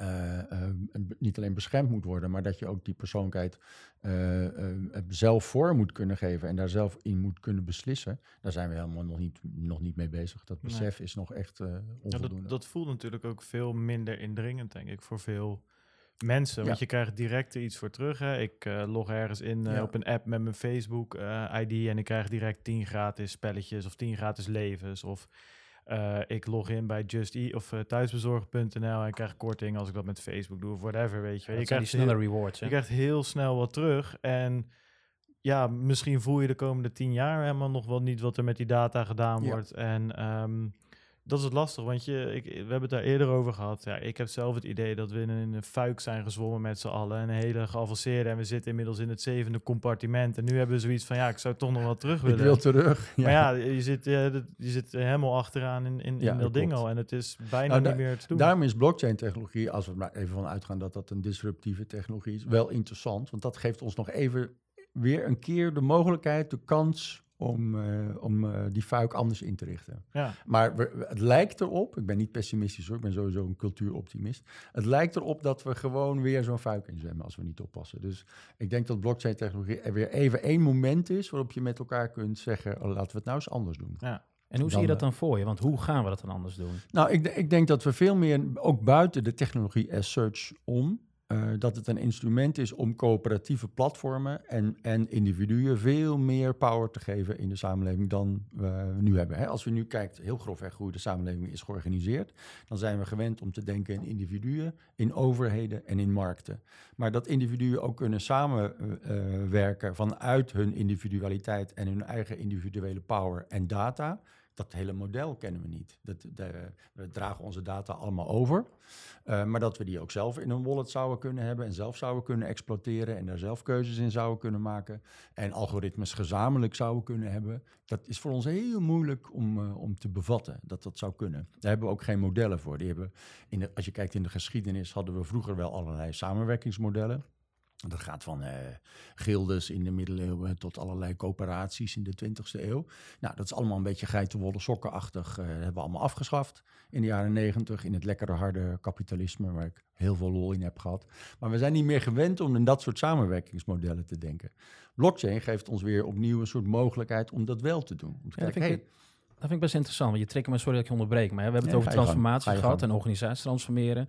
uh, uh, niet alleen beschermd moet worden, maar dat je ook die persoonlijkheid uh, zelf vorm moet kunnen geven en daar zelf in moet kunnen beslissen. Daar zijn we helemaal nog niet, nog niet mee bezig. Dat besef is nog echt onvoldoende. Ja, dat, dat voelt natuurlijk ook veel minder indringend, denk ik, voor veel mensen. Want je krijgt direct er iets voor terug. Hè. Ik uh, log ergens in uh, op een app met mijn Facebook uh, ID en ik krijg direct 10 gratis spelletjes of 10 gratis levens. Of ik log in bij Just Eat of thuisbezorg.nl en krijg korting als ik dat met Facebook doe of whatever, weet je. Ja, je krijgt snelle heel, rewards. Je krijgt heel snel wat terug en ja, misschien voel je de komende 10 jaar helemaal nog wel niet wat er met die data gedaan wordt. En um, dat is het lastig, want je, ik, we hebben het daar eerder over gehad. Ja, ik heb zelf het idee dat we in een fuik zijn gezwommen met z'n allen. Een hele geavanceerde. En we zitten inmiddels in het zevende compartiment. En nu hebben we zoiets van, ja, ik zou toch nog wel terug willen. Ik wil terug. Ja. Maar ja, je zit, je, je zit helemaal achteraan in, in, in dat ding al. En het is bijna nou, niet meer te doen. Daarom is blockchain-technologie, als we er maar even van uitgaan dat dat een disruptieve technologie is, wel interessant. Want dat geeft ons nog even weer een keer de mogelijkheid, de kans om, uh, om uh, die fuik anders in te richten. Ja. Maar we, het lijkt erop, ik ben niet pessimistisch hoor, ik ben sowieso een cultuuroptimist. Het lijkt erop dat we gewoon weer zo'n fuik inzwemmen als we niet oppassen. Dus ik denk dat blockchain-technologie er weer even één moment is waarop je met elkaar kunt zeggen, oh, laten we het nou eens anders doen. Ja. En hoe zie je dat dan voor je? Want hoe gaan we dat dan anders doen? Nou, ik, ik denk dat we veel meer, ook buiten de technologie as such om, uh, dat het een instrument is om coöperatieve platformen en, en individuen veel meer power te geven in de samenleving dan we nu hebben. Hè? Als we nu kijken, heel grofweg hoe de samenleving is georganiseerd, dan zijn we gewend om te denken in individuen, in overheden en in markten. Maar dat individuen ook kunnen samenwerken vanuit hun individualiteit en hun eigen individuele power en data dat hele model kennen we niet. Dat, de, we dragen onze data allemaal over. Uh, maar dat we die ook zelf in een wallet zouden kunnen hebben en zelf zouden kunnen exploiteren en daar zelf keuzes in zouden kunnen maken en algoritmes gezamenlijk zouden kunnen hebben, dat is voor ons heel moeilijk om, uh, om te bevatten dat dat zou kunnen. Daar hebben we ook geen modellen voor. Die hebben in de, als je kijkt in de geschiedenis hadden we vroeger wel allerlei samenwerkingsmodellen. Dat gaat van uh, gildes in de middeleeuwen tot allerlei coöperaties in de 20e eeuw. Nou, dat is allemaal een beetje geitenwolle sokkenachtig. Uh, hebben we allemaal afgeschaft in de jaren 90 in het lekkere harde kapitalisme, waar ik heel veel lol in heb gehad. Maar we zijn niet meer gewend om in dat soort samenwerkingsmodellen te denken. Blockchain geeft ons weer opnieuw een soort mogelijkheid om dat wel te doen. Om te kijken, hey, dat vind ik best interessant, want je trekt me, sorry dat ik je onderbreek, maar we hebben het over transformatie gehad en organisatie transformeren.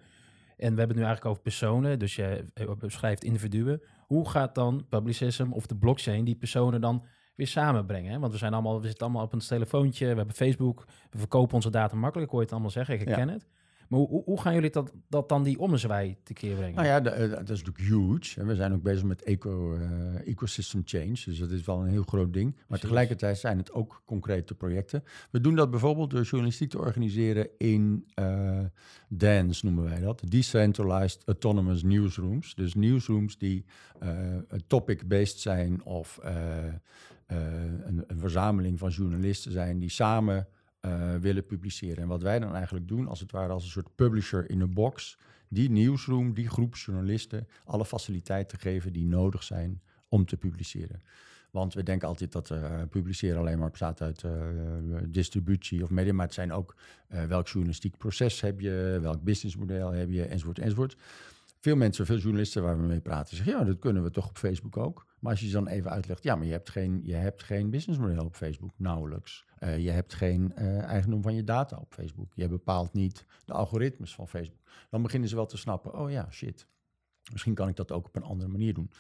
En we hebben het nu eigenlijk over personen, dus je beschrijft individuen. Hoe gaat dan Publicism of de blockchain die personen dan weer samenbrengen? Want we, zijn allemaal, we zitten allemaal op een telefoontje, we hebben Facebook, we verkopen onze data makkelijk, hoor je het allemaal zeggen, ik herken het. Maar hoe, hoe, gaan jullie dat, dat dan die ommezwaai te keer brengen? Nou ja, eh, dat is natuurlijk huge. We zijn ook bezig met eco, uh, ecosystem change. Dus dat is wel een heel groot ding. Maar tegelijkertijd zijn het ook concrete projecten. We doen dat bijvoorbeeld door journalistiek te organiseren in uh, DANS, noemen wij dat. Decentralized Autonomous Newsrooms. Dus newsrooms die topic-based zijn of een, een verzameling van journalisten zijn die samen uh, willen publiceren. En wat wij dan eigenlijk doen, als het ware als een soort publisher in een box, die nieuwsroom, die groep journalisten, alle faciliteiten geven die nodig zijn om te publiceren. Want we denken altijd dat uh, publiceren alleen maar bestaat uit uh, distributie of media, maar het zijn ook welk journalistiek proces heb je, welk businessmodel heb je, enzovoort, enzovoort. Veel mensen, veel journalisten waar we mee praten, zeggen ja, dat kunnen we toch op Facebook ook. Maar als je dan even uitlegt, ja, maar je hebt geen, je hebt geen businessmodel op Facebook, nauwelijks. Uh, je hebt geen uh, eigendom van je data op Facebook. Je bepaalt niet de algoritmes van Facebook. Dan beginnen ze wel te snappen, oh ja, shit. Misschien kan ik dat ook op een andere manier doen.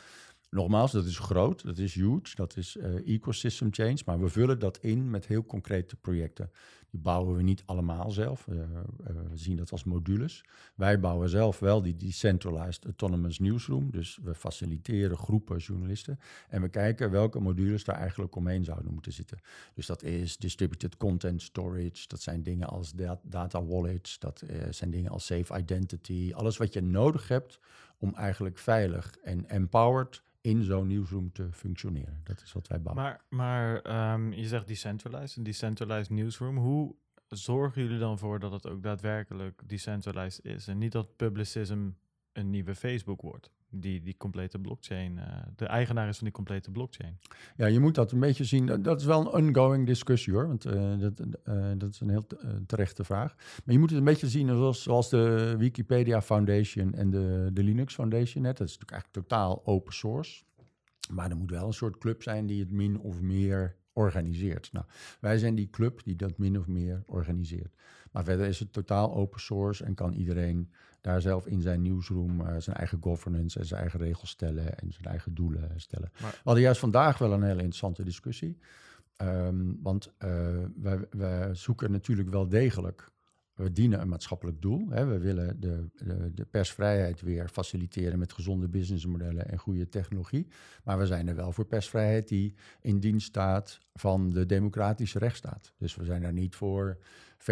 Nogmaals, dat is groot, dat is huge, dat is uh, ecosystem change, maar we vullen dat in met heel concrete projecten. Die bouwen we niet allemaal zelf, uh, uh, we zien dat als modules. Wij bouwen zelf wel die decentralized autonomous newsroom, dus we faciliteren groepen journalisten en we kijken welke modules daar eigenlijk omheen zouden moeten zitten. Dus dat is distributed content storage, dat zijn dingen als data wallets, dat zijn dingen als safe identity, alles wat je nodig hebt om eigenlijk veilig en empowered in zo'n nieuwsroom te functioneren. Dat is wat wij bouwen. Maar, maar um, je zegt decentralized, een decentralized newsroom. Hoe zorgen jullie dan voor dat het ook daadwerkelijk decentralized is en niet dat publicism een nieuwe Facebook wordt? Die, die complete blockchain, uh, de eigenaar is van die complete blockchain. Ja, je moet dat een beetje zien. Dat is wel een ongoing discussie hoor, want uh, dat, uh, dat is een heel terechte vraag. Maar je moet het een beetje zien zoals, zoals de Wikipedia Foundation en de, de Linux Foundation. Net. Dat is natuurlijk eigenlijk totaal open source. Maar er moet wel een soort club zijn die het min of meer organiseert. Nou, wij zijn die club die dat min of meer organiseert. Maar verder is het totaal open source en kan iedereen daar zelf in zijn nieuwsroom uh, zijn eigen governance en zijn eigen regels stellen en zijn eigen doelen stellen. Maar, we hadden juist vandaag wel een hele interessante discussie. Um, want uh, wij, wij zoeken natuurlijk wel degelijk we dienen een maatschappelijk doel. Hè. We willen de, de, de, persvrijheid weer faciliteren met gezonde businessmodellen en goede technologie. Maar we zijn er wel voor persvrijheid die in dienst staat van de democratische rechtsstaat. Dus we zijn er niet voor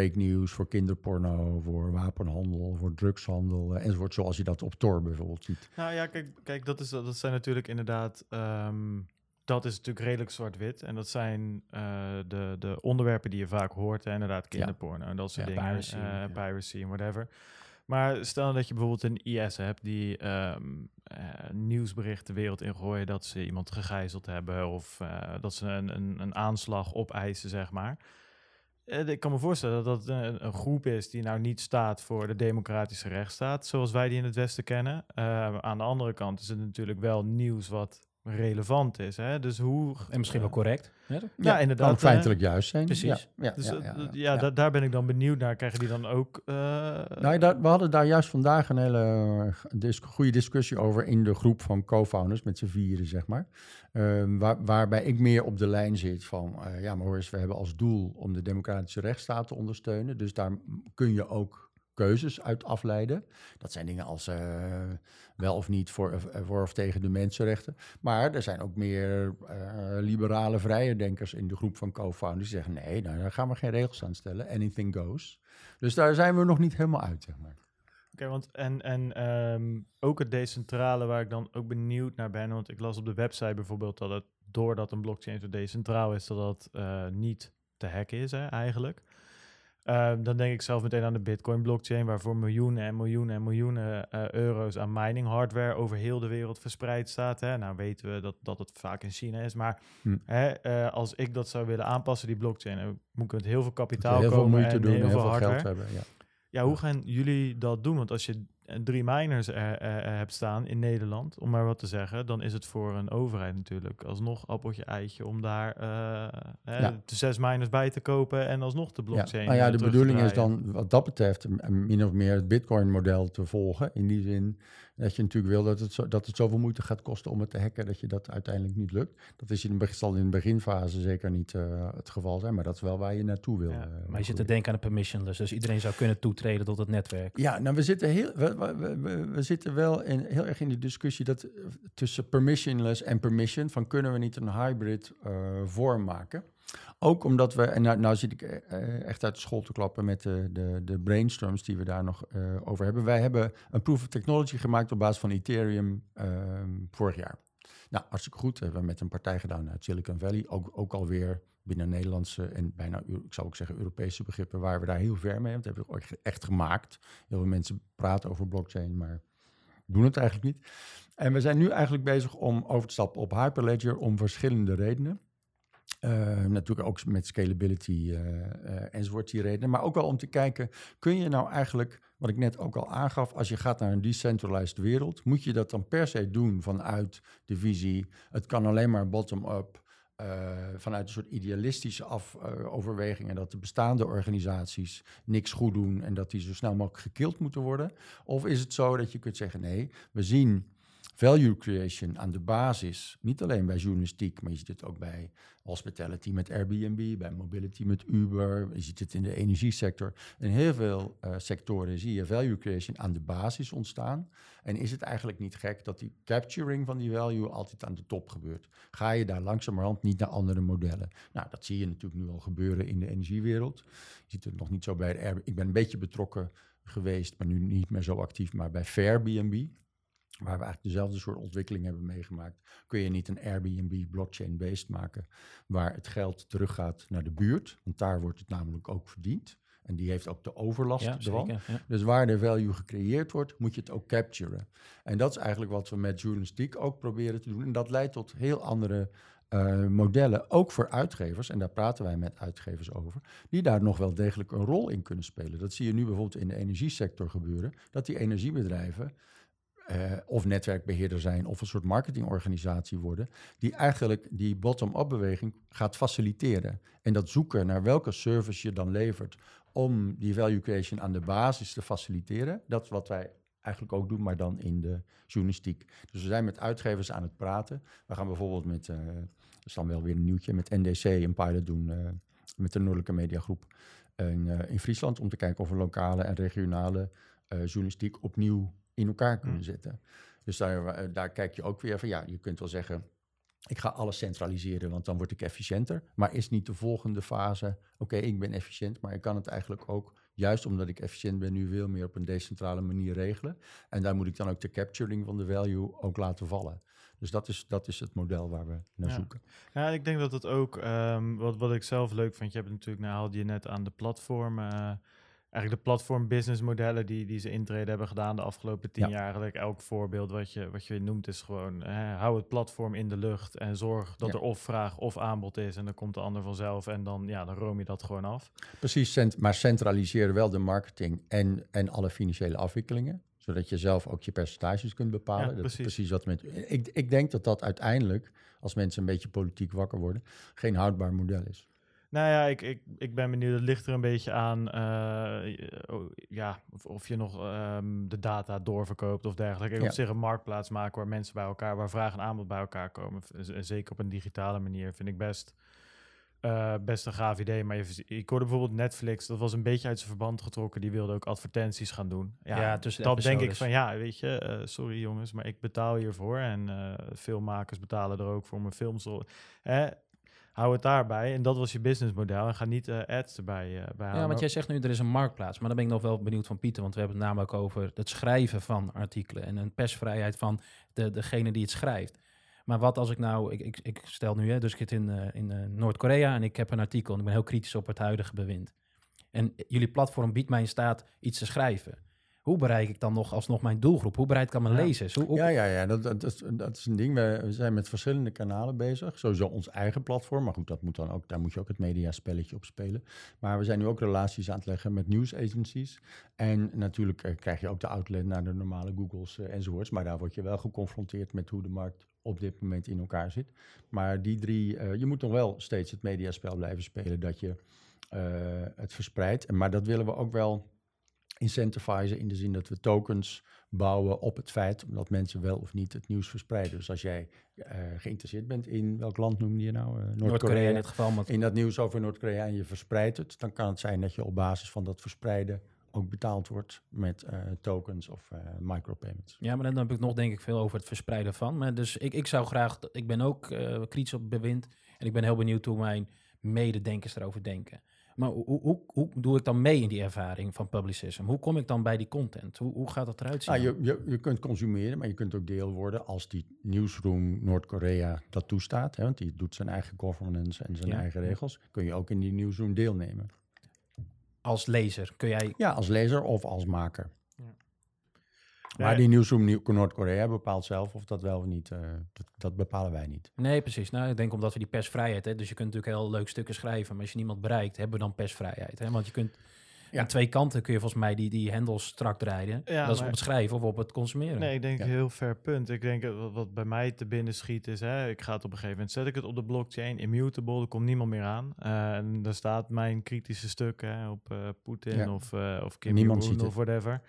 fake news, voor kinderporno, voor wapenhandel, voor drugshandel uh, enzovoort. Zoals je dat op Tor bijvoorbeeld ziet. Nou ja, kijk, kijk dat, is, dat zijn natuurlijk inderdaad. Um dat is natuurlijk redelijk zwart-wit. En dat zijn uh, de, de onderwerpen die je vaak hoort. Hè? Inderdaad, kinderporno en dat soort dingen. Piracy, uh, piracy en whatever. Maar stel dat je bijvoorbeeld een IS hebt die um, uh, nieuwsberichten de wereld ingooien dat ze iemand gegijzeld hebben of dat ze een, een, een, aanslag opeisen, zeg maar. Ik kan me voorstellen dat dat een, groep is die nou niet staat voor de democratische rechtsstaat, zoals wij die in het Westen kennen. aan de andere kant is het natuurlijk wel nieuws wat relevant is. Hè? Dus hoe, en misschien wel correct. Ja, ja inderdaad. Kan feitelijk juist zijn. Precies. Ja, dus, ja, daar ben ik dan benieuwd naar. Krijgen die dan ook... Uh, nou, we hadden daar juist vandaag een hele dis goede discussie over in de groep van co-founders met z'n vieren, zeg maar. Ehm, waar, waarbij ik meer op de lijn zit van, uh, ja, maar hoor eens, we hebben als doel om de democratische rechtsstaat te ondersteunen. Dus daar kun je ook keuzes uit afleiden. Dat zijn dingen als uh, wel of niet voor, uh, voor, of tegen de mensenrechten. Maar er zijn ook meer uh, liberale vrije denkers in de groep van co-founders die zeggen: nee, nou, daar gaan we geen regels aan stellen. Anything goes. Dus daar zijn we nog niet helemaal uit, zeg maar. Oké, want en, en um, ook het decentrale waar ik dan ook benieuwd naar ben. Want ik las op de website bijvoorbeeld dat het doordat een blockchain zo decentraal is, dat dat niet te hacken is hè, eigenlijk. Ehm, dan denk ik zelf meteen aan de Bitcoin-blockchain, waarvoor miljoenen en miljoenen en miljoenen uh, euro's aan mining hardware over heel de wereld verspreid staat. Hè. Nou weten we dat, dat het vaak in China is, maar hm. hè, uh, als ik dat zou willen aanpassen, die blockchain, dan moet ik met heel veel kapitaal heel komen veel moeite en doen, heel, heel veel, veel hardware. geld hebben. Ja. Ja, hoe gaan jullie dat doen? Want als je drie miners er, hebt staan in Nederland, om maar wat te zeggen, dan is het voor een overheid natuurlijk alsnog appeltje eitje om daar uh, ja. de zes miners bij te kopen en alsnog de blockchain. Ja. Nou ja, eh, de bedoeling is dan wat dat betreft min of meer het Bitcoin-model te volgen. In die zin dat je natuurlijk wil dat het, zo, dat het zoveel moeite gaat kosten om het te hacken, dat je dat uiteindelijk niet lukt. Dat is in de, zal in de beginfase zeker niet uh, het geval zijn, maar dat is wel waar je naartoe wil. Ja, maar je zit te denken aan een permissionless, dus iedereen zou kunnen toetreden tot het netwerk. Ja, nou we zitten, heel, we, we, we, we zitten wel in, heel erg in die discussie dat, tussen permissionless en permission, van kunnen we niet een hybrid vorm maken. Ook omdat we, en nou, nou zit ik uh, echt uit de school te klappen met de, de, de brainstorms die we daar nog uh, over hebben. Wij hebben een proof of technology gemaakt op basis van Ethereum uh, vorig jaar. Nou, hartstikke goed. Hebben we met een partij gedaan uit Silicon Valley. Ook, ook alweer binnen Nederlandse en bijna, ik zou ook zeggen, Europese begrippen, waar we daar heel ver mee. Want dat hebben we ook echt gemaakt. Heel veel mensen praten over blockchain, maar doen het eigenlijk niet. En we zijn nu eigenlijk bezig om over te stappen op Hyperledger om verschillende redenen. Uh, natuurlijk ook met scalability uh, uh, enzovoort die redenen. Maar ook wel om te kijken, kun je nou eigenlijk, wat ik net ook al aangaf, als je gaat naar een decentralized wereld, moet je dat dan per se doen vanuit de visie, het kan alleen maar bottom-up, vanuit een soort idealistische af, overwegingen dat de bestaande organisaties niks goed doen en dat die zo snel mogelijk gekild moeten worden? Of is het zo dat je kunt zeggen, nee, we zien value creation aan de basis, niet alleen bij journalistiek, maar je ziet het ook bij hospitality met Airbnb, bij mobility met Uber, je ziet het in de energiesector. In heel veel uh, sectoren zie je value creation aan de basis ontstaan. En is het eigenlijk niet gek dat die capturing van die value altijd aan de top gebeurt? Ga je daar langzamerhand niet naar andere modellen? Nou, dat zie je natuurlijk nu al gebeuren in de energiewereld. Je ziet het nog niet zo bij. Ik ben een beetje betrokken geweest, maar nu niet meer zo actief, maar bij Fairbnb waar we eigenlijk dezelfde soort ontwikkeling hebben meegemaakt, kun je niet een Airbnb blockchain-based maken, waar het geld teruggaat naar de buurt, want daar wordt het namelijk ook verdiend. En die heeft ook de overlast ja, ervan. Zeker, ja. Dus waar de value gecreëerd wordt, moet je het ook capturen. En dat is eigenlijk wat we met journalistiek ook proberen te doen. En dat leidt tot heel andere uh, modellen, ook voor uitgevers, en daar praten wij met uitgevers over, die daar nog wel degelijk een rol in kunnen spelen. Dat zie je nu bijvoorbeeld in de energiesector gebeuren, dat die energiebedrijven uh, of netwerkbeheerder zijn of een soort marketingorganisatie worden, die eigenlijk die bottom-up beweging gaat faciliteren. En dat zoeken naar welke service je dan levert om die value creation aan de basis te faciliteren. Dat is wat wij eigenlijk ook doen, maar dan in de journalistiek. Dus we zijn met uitgevers aan het praten. We gaan bijvoorbeeld met, uh, dat is dan wel weer een nieuwtje, met NDC een pilot doen uh, met de Noordelijke Mediagroep in, in Friesland om te kijken of we lokale en regionale journalistiek opnieuw in elkaar kunnen mm. zetten. Dus daar, eh, daar kijk je ook weer van, ja, je kunt wel zeggen, ik ga alles centraliseren, want dan word ik efficiënter. Maar is niet de volgende fase, oké, ik ben efficiënt, maar ik kan het eigenlijk ook, juist omdat ik efficiënt ben, nu veel meer op een decentrale manier regelen. En daar moet ik dan ook de capturing van de value ook laten vallen. Dus dat is, dat is het model waar we naar zoeken. Ja, ik denk dat het ook, um, wat, wat ik zelf leuk vind, je hebt natuurlijk, nou haalde je net aan de platform... Uh, eigenlijk de platform business modellen die, die ze intreden hebben gedaan de afgelopen tien jaar. Eigenlijk elk voorbeeld wat je, wat je noemt is gewoon hè, hou het platform in de lucht en zorg dat er of vraag of aanbod is en dan komt de ander vanzelf en dan, ja, dan room je dat gewoon af. Precies, cent maar centraliseer wel de marketing en, en alle financiële afwikkelingen zodat je zelf ook je percentages kunt bepalen. dat precies. is precies wat met. Ik, ik denk dat dat uiteindelijk, als mensen een beetje politiek wakker worden, geen houdbaar model is. Nou ja, ik, ik, ik ben benieuwd. Het ligt er een beetje aan uh, ja, of, of, je nog um, de data doorverkoopt of dergelijke. Ik ja. op zich een marktplaats maken waar mensen bij elkaar, waar vraag en aanbod bij elkaar komen. Zeker op een digitale manier vind ik best, uh, best een gaaf idee. Maar je, ik hoorde bijvoorbeeld Netflix, dat was een beetje uit zijn verband getrokken. Die wilde ook advertenties gaan doen. Ja, ja dus dat denk ik van ja, weet je, sorry jongens, maar ik betaal hiervoor. En filmmakers betalen er ook voor mijn films. Hè? Hou het daarbij. En dat was je businessmodel. En ga niet uh, ads erbij uh, bij Ja, want jij zegt nu, er is een marktplaats. Maar dan ben ik nog wel benieuwd van Pieter. Want we hebben het namelijk over het schrijven van artikelen. En een persvrijheid van de, degene die het schrijft. Maar wat als ik nou, ik, ik, ik stel nu, hè, dus ik zit in, uh, in Noord-Korea en ik heb een artikel en ik ben heel kritisch op het huidige bewind. En jullie platform biedt mij in staat iets te schrijven hoe bereik ik dan nog alsnog mijn doelgroep? Hoe bereid ik mijn lezers? Hoe, Ja, ja, ja dat, dat, is, dat is een ding. We, zijn met verschillende kanalen bezig. Sowieso ons eigen platform. Maar goed, dat moet dan ook, daar moet je ook het mediaspelletje op spelen. Maar we zijn nu ook relaties aan het leggen met nieuwsagencies. En natuurlijk eh, krijg je ook de outlet naar de normale Googles uh, enzovoorts. Maar daar word je wel geconfronteerd met hoe de markt op dit moment in elkaar zit. Maar die drie, uh, je moet nog wel steeds het mediaspel blijven spelen dat je het verspreidt. Maar dat willen we ook wel incentivizen in de zin dat we tokens bouwen op het feit dat mensen wel of niet het nieuws verspreiden. Dus als jij uh, geïnteresseerd bent in welk land noemde je nou? Uh, Noord-Korea in dit geval. In dat nieuws over Noord-Korea en je verspreidt het, dan kan het zijn dat je op basis van dat verspreiden ook betaald wordt met uh, tokens of micropayments. Ja, maar dan heb ik nog denk ik veel over het verspreiden van. Maar dus ik, ik zou graag, ik ben ook kritisch op bewind en ik ben heel benieuwd hoe mijn mededenkers erover denken. Maar hoe, hoe, hoe, doe ik dan mee in die ervaring van publicism? Hoe kom ik dan bij die content? Hoe, hoe gaat dat eruit zien? Ah, je, je, je, kunt consumeren, maar je kunt ook deel worden als die newsroom Noord-Korea dat toestaat. Hè, want die doet zijn eigen governance en zijn eigen regels. Kun je ook in die newsroom deelnemen. Als lezer kun jij... Ja, als lezer of als maker. Maar die nieuwsroom Noord-Korea bepaalt zelf of dat wel of niet. Uh, dat, dat, bepalen wij niet. Nee, precies. Nou, ik denk omdat we die persvrijheid, hè, dus je kunt natuurlijk heel leuk stukken schrijven, maar als je niemand bereikt, hebben we dan persvrijheid. Hè? Want je kunt ja. Aan twee kanten kun je volgens mij die, die hendels strak draaien. Ja, dat is op het schrijven of op het consumeren. Nee, ik denk een heel ver punt. Ik denk wat, wat bij mij te binnen schiet is, hè, ik ga het op een gegeven moment, zet ik het op de blockchain, immutable, er komt niemand meer aan. Uh, en daar staat mijn kritische stuk hè, op uh, Poetin of, uh, of Kim Jong-un of whatever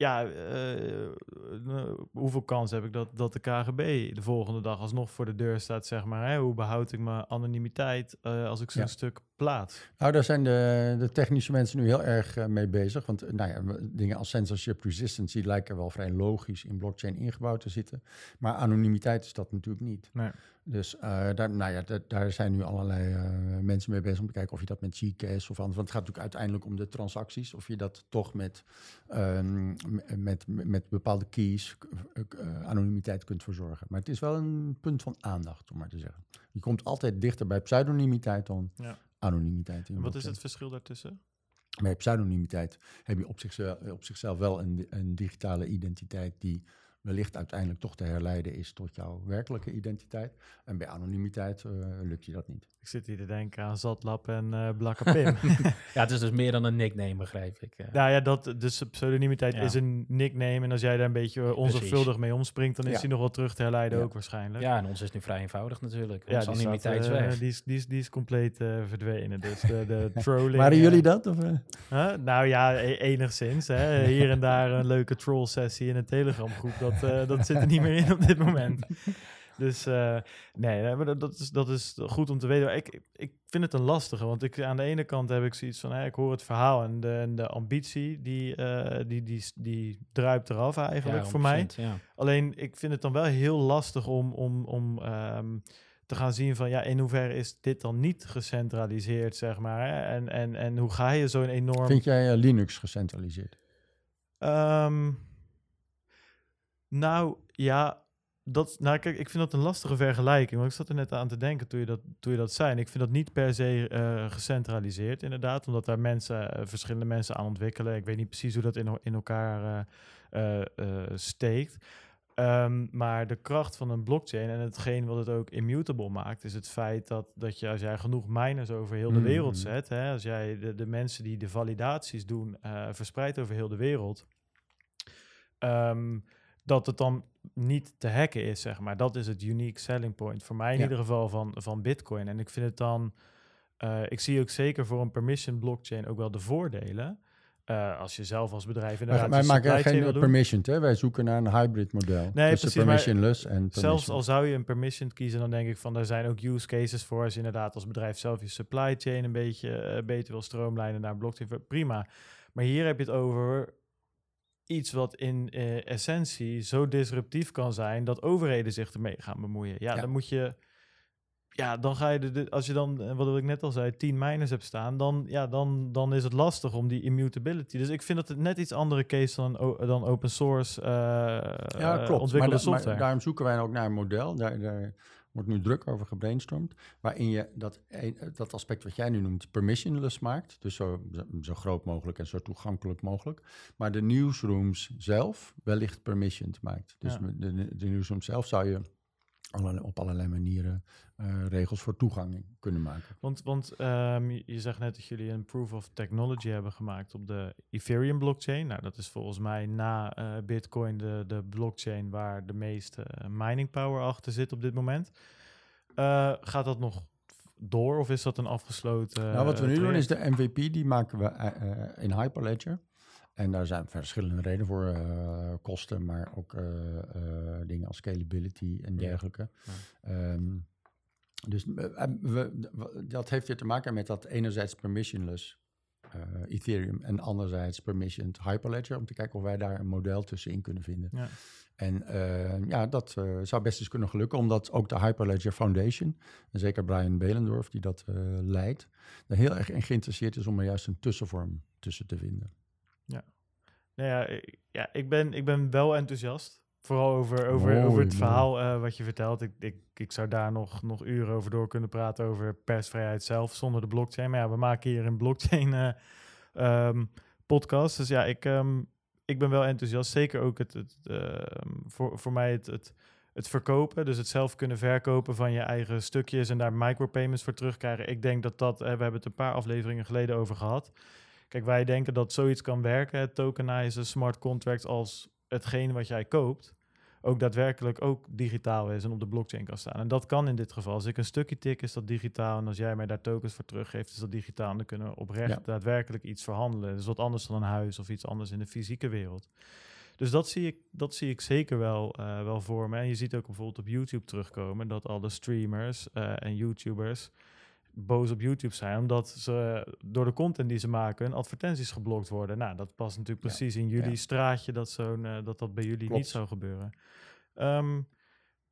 ja, uh, hoeveel kans heb ik dat, dat de KGB de volgende dag alsnog voor de deur staat, zeg maar. Hè? Hoe behoud ik mijn anonimiteit uh, als ik zo'n stuk plaats? Nou, daar zijn de, de technische mensen nu heel erg uh, mee bezig. Want nou ja, dingen als censorship resistance lijken wel vrij logisch in blockchain ingebouwd te zitten. Maar anonimiteit is dat natuurlijk niet. Nee. Dus uh, daar, nou ja, daar zijn nu allerlei uh, mensen mee bezig om te kijken of je dat met Gcash of anders. Want het gaat natuurlijk uiteindelijk om de transacties. Of je dat toch met, um, met, met bepaalde keys uh, anonimiteit kunt verzorgen. Maar het is wel een punt van aandacht, om maar te zeggen. Je komt altijd dichter bij pseudonimiteit dan ja. Anonimiteit. Wat is het verschil daartussen? Bij pseudonimiteit heb je op zichzelf, op zichzelf wel een, een digitale identiteit die wellicht uiteindelijk toch te herleiden is tot jouw werkelijke identiteit. En bij anonimiteit uh, lukt je dat niet. Ik zit hier te denken aan Zatlap en uh, Blakke Pim. ja, het is dus meer dan een nickname, begrijp ik. Ja, nou ja, dat, dus pseudonimiteit is een nickname. En als jij daar een beetje onzorgvuldig mee omspringt, dan is ja. hij nog wel terug te herleiden ook waarschijnlijk. Ja, en ons is nu vrij eenvoudig natuurlijk. Ja, die anonimiteit staat, uh, Die is, die, is, die is compleet verdwenen. Dus de, de trolling... Waren jullie dat? Of, Nou ja, e enigszins. Hè. Hier en daar een leuke troll-sessie in een Telegram-groep. Dat, dat zit er niet meer in op dit moment. Dus uh, nee, dat is, dat is goed om te weten. Ik, ik vind het een lastige, want ik, aan de ene kant heb ik zoiets van, hè, ik hoor het verhaal en de, en de ambitie, die, uh, die, die, die druipt eraf eigenlijk voor mij. Ja. Alleen, ik vind het dan wel heel lastig om, om, om um, te gaan zien van, ja, in hoeverre is dit dan niet gecentraliseerd, zeg maar. Hè? En, en, en hoe ga je zo'n enorm... Vind jij uh, Linux gecentraliseerd? Um, nou, ja, dat, nou, kijk, ik vind dat een lastige vergelijking. Want ik zat er net aan te denken toen je dat, toen je dat zei. En ik vind dat niet per se uh, gecentraliseerd, inderdaad. Omdat daar mensen, uh, verschillende mensen aan ontwikkelen. Ik weet niet precies hoe dat in, in elkaar uh, steekt. Um, maar de kracht van een blockchain en hetgeen wat het ook immutable maakt, is het feit dat, dat je, als jij genoeg miners over heel de wereld mm. zet, hè, als jij de, de mensen die de validaties doen, verspreidt over heel de wereld ehm, dat het dan niet te hacken is, zeg maar. Dat is het unique selling point voor mij in ieder geval van, van Bitcoin. En ik vind het dan, uh, ik zie ook zeker voor een permission blockchain ook wel de voordelen. Uh, als je zelf als bedrijf inderdaad... Wij maken geen permission, hè? Wij zoeken naar een hybrid model. Nee, precies, permissionless en permission. Zelfs al zou je een permission kiezen, dan denk ik van... er zijn ook use cases voor als je inderdaad als bedrijf zelf je supply chain... een beetje uh, beter wil stroomlijnen naar blockchain. Prima. Maar hier heb je het over iets wat in uh, essentie zo disruptief kan zijn... dat overheden zich ermee gaan bemoeien. Ja, ja. dan moet je ja, dan ga je de, als je dan, eh, wat ik net al zei, 10 miners hebt staan, dan, ja, dan, dan is het lastig om die immutability. Dus ik vind dat het net iets andere case dan, dan open source uh, ja, klopt. Maar, software. Maar daarom zoeken wij ook naar een model. Daar, daar wordt nu druk over gebrainstormd, waarin je dat, dat aspect wat jij nu noemt permissionless maakt, dus zo, zo groot mogelijk en zo toegankelijk mogelijk, maar de newsrooms zelf wellicht permissioned maakt. Dus de, de newsroom zelf zou je op allerlei manieren uh, regels voor toegang kunnen maken. Want, want um, je zegt net dat jullie een proof of technology hebben gemaakt op de Ethereum blockchain. Nou, dat is volgens mij na uh, Bitcoin de, de blockchain waar de meeste uh, mining power achter zit op dit moment. gaat dat nog door of is dat een afgesloten? Nou, wat we nu doen is de MVP, die maken we in Hyperledger. En daar zijn verschillende redenen voor, uh, kosten, maar ook uh, uh, dingen als scalability en dergelijke. Ja. Um, dus we, dat heeft weer te maken met dat enerzijds permissionless Ethereum en anderzijds permissioned Hyperledger, om te kijken of wij daar een model tussenin kunnen vinden. Ja. En ja, dat zou best eens kunnen gelukken, omdat ook de Hyperledger Foundation, en zeker Brian Belendorf, die dat leidt, er heel erg in geïnteresseerd is om er juist een tussenvorm tussen te vinden. Ja. Nou ja, ik, ja ik, ben, ik ben wel enthousiast. Vooral over, over, over het verhaal uh, wat je vertelt. Ik, ik, ik zou daar nog, nog uren over door kunnen praten over persvrijheid zelf zonder de blockchain. Maar ja, we maken hier een blockchain uh, um, podcast. Dus ja, ik, um, ik ben wel enthousiast. Zeker ook het, het uh, voor, voor mij het, het, het verkopen. Dus het zelf kunnen verkopen van je eigen stukjes en daar micropayments voor terugkrijgen. Ik denk dat dat, we hebben het een paar afleveringen geleden over gehad. Kijk, wij denken dat zoiets kan werken, het tokenizen smart contracts, als hetgene wat jij koopt ook daadwerkelijk ook digitaal is en op de blockchain kan staan. En dat kan in dit geval. Als ik een stukje tik, is dat digitaal. En als jij mij daar tokens voor teruggeeft, is dat digitaal. En dan kunnen we oprecht daadwerkelijk iets verhandelen. Dus wat anders dan een huis of iets anders in de fysieke wereld. Dus dat zie ik, dat zie ik zeker wel, uh, wel voor me. En je ziet ook bijvoorbeeld op YouTube terugkomen dat alle streamers uh, en YouTubers boos op YouTube zijn, omdat ze door de content die ze maken, advertenties geblokt worden. Nou, dat past natuurlijk precies in jullie straatje dat, zo'n, uh, dat dat bij jullie niet zou gebeuren. Um,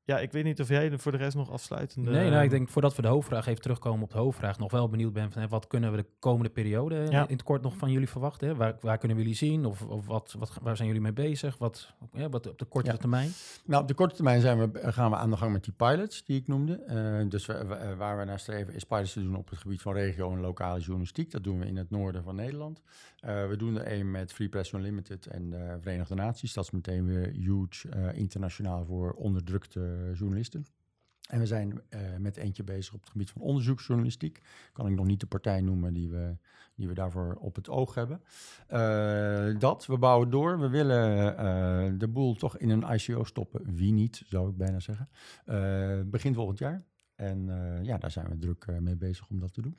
ja, ik weet niet of jij voor de rest nog afsluitende... Nee, nou, ik denk voordat we de hoofdvraag even terugkomen op de hoofdvraag, nog wel benieuwd ben van hè, wat kunnen we de komende periode in het kort nog van jullie verwachten? Hè? Waar, waar kunnen we jullie zien of, of wat, wat, waar zijn jullie mee bezig? Wat, ja, wat op de korte termijn? Nou, op de korte termijn zijn we, gaan we aan de gang met die pilots die ik noemde. Uh, dus we, waar we naar streven is pilots te doen op het gebied van regio en lokale journalistiek. Dat doen we in het noorden van Nederland. Uh, we doen er een met Free Press Unlimited en de Verenigde Naties. Dat is meteen weer huge uh, internationaal voor onderdrukte journalisten. En we zijn uh, met eentje bezig op het gebied van onderzoeksjournalistiek. Kan ik nog niet de partij noemen die we, die we daarvoor op het oog hebben. Uh, dat, we bouwen door. We willen uh, de boel toch in een ICO stoppen. Wie niet, zou ik bijna zeggen. begin volgend jaar. En ja, daar zijn we druk mee bezig om dat te doen.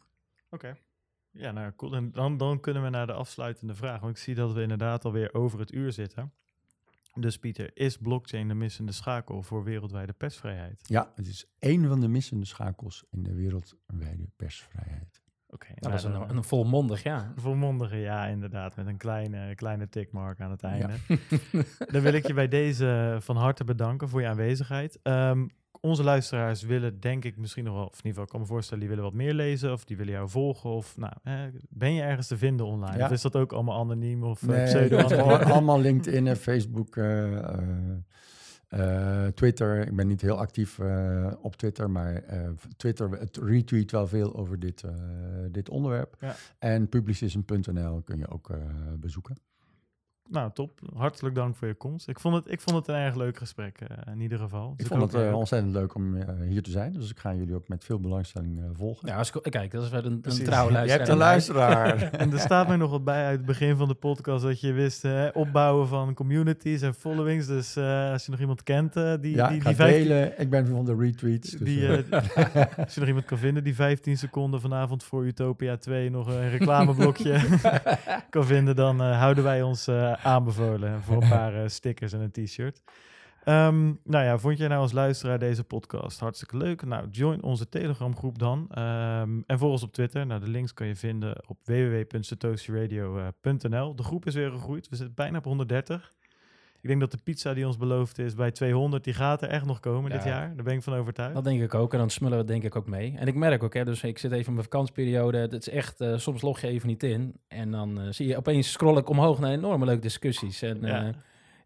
Oké. Ja, nou cool. En dan, dan kunnen we naar de afsluitende vraag. Want ik zie dat we inderdaad alweer over het uur zitten. Dus Pieter, is blockchain de missende schakel voor wereldwijde persvrijheid? Ja, het is één van de missende schakels in de wereldwijde persvrijheid. Oké, nou, dat is een, een, volmondig ja. Een volmondige ja, inderdaad, met een kleine, kleine tickmark aan het einde. Dan wil ik je bij deze van harte bedanken voor je aanwezigheid. Um, onze luisteraars willen, denk ik, misschien nog wel, of in ieder geval, kan me voorstellen, die willen wat meer lezen of die willen jou volgen. Of nou, ben je ergens te vinden online? Ja. Of is dat ook allemaal anoniem of eh, nee, allemaal LinkedIn en Facebook, uh, uh, Twitter. Ik ben niet heel actief op Twitter, maar Twitter het retweet wel veel over dit, dit onderwerp. Ja. En publicism.nl kun je ook bezoeken. Nou, top. Hartelijk dank voor je komst. Ik vond het, ik vond het een erg leuk gesprek, uh, in ieder geval. Dus ik vond het uh, ontzettend leuk om uh, hier te zijn. Dus ik ga jullie ook met veel belangstelling volgen. Ja, als ik, kijk, dat is wel een, een trouwe luisteraar. Je hebt een luisteraar. en er staat mij nog wat bij uit het begin van de podcast... dat je wist opbouwen van communities en followings. Dus als je nog iemand kent die... Ja, die, ik die delen. Ik ben van de retweets. Dus, die, als je nog iemand kan vinden die 15 seconden vanavond voor Utopia 2... nog een reclameblokje kan vinden... dan houden wij ons aanbevolen voor een paar uh, stickers en een t-shirt. Um, nou ja, vond jij nou als luisteraar deze podcast hartstikke leuk? Nou, join onze Telegram groep dan. Um, en volg ons op Twitter. Nou, de links kan je vinden op www.satoshiradio.nl. De groep is weer gegroeid. We zitten bijna op 130. Ik denk dat de pizza die ons beloofd is bij 200, die gaat er echt nog komen ja, dit jaar. Daar ben ik van overtuigd. Dat denk ik ook. En dan smullen we denk ik ook mee. En ik merk ook, hè, dus ik zit even in mijn vakantieperiode. Het is echt, uh, soms log je even niet in. En dan uh, zie je opeens scroll ik omhoog naar enorme leuke discussies. En ja.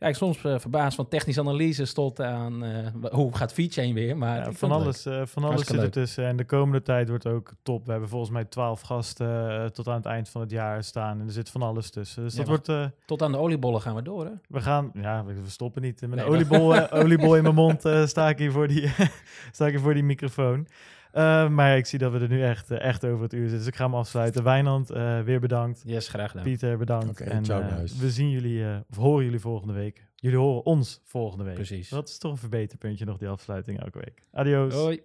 Ja, ik soms uh, verbaasd van technische analyses tot aan uh, hoe gaat VeChain weer. Maar ja, van alles, uh, van alles zit er tussen. En de komende tijd wordt ook top. We hebben volgens mij twaalf gasten tot aan het eind van het jaar staan. En er zit van alles tussen. Dus ja, dat wordt... tot aan de oliebollen gaan we door, hè? We gaan... Ja, we, stoppen niet. Met nee, een oliebol, oliebol in mijn mond sta, ik hier voor die, sta ik hier voor die microfoon. Uh, maar ik zie dat we er nu echt, uh, echt over het uur zitten. Dus ik ga hem afsluiten. Wijnand, uh, weer bedankt. Yes, graag gedaan. Pieter, bedankt. Okay, en we zien jullie, of horen jullie volgende week. Jullie horen ons volgende week. Precies. Dat is toch een verbeterpuntje nog, die afsluiting elke week. Adios. Hoi.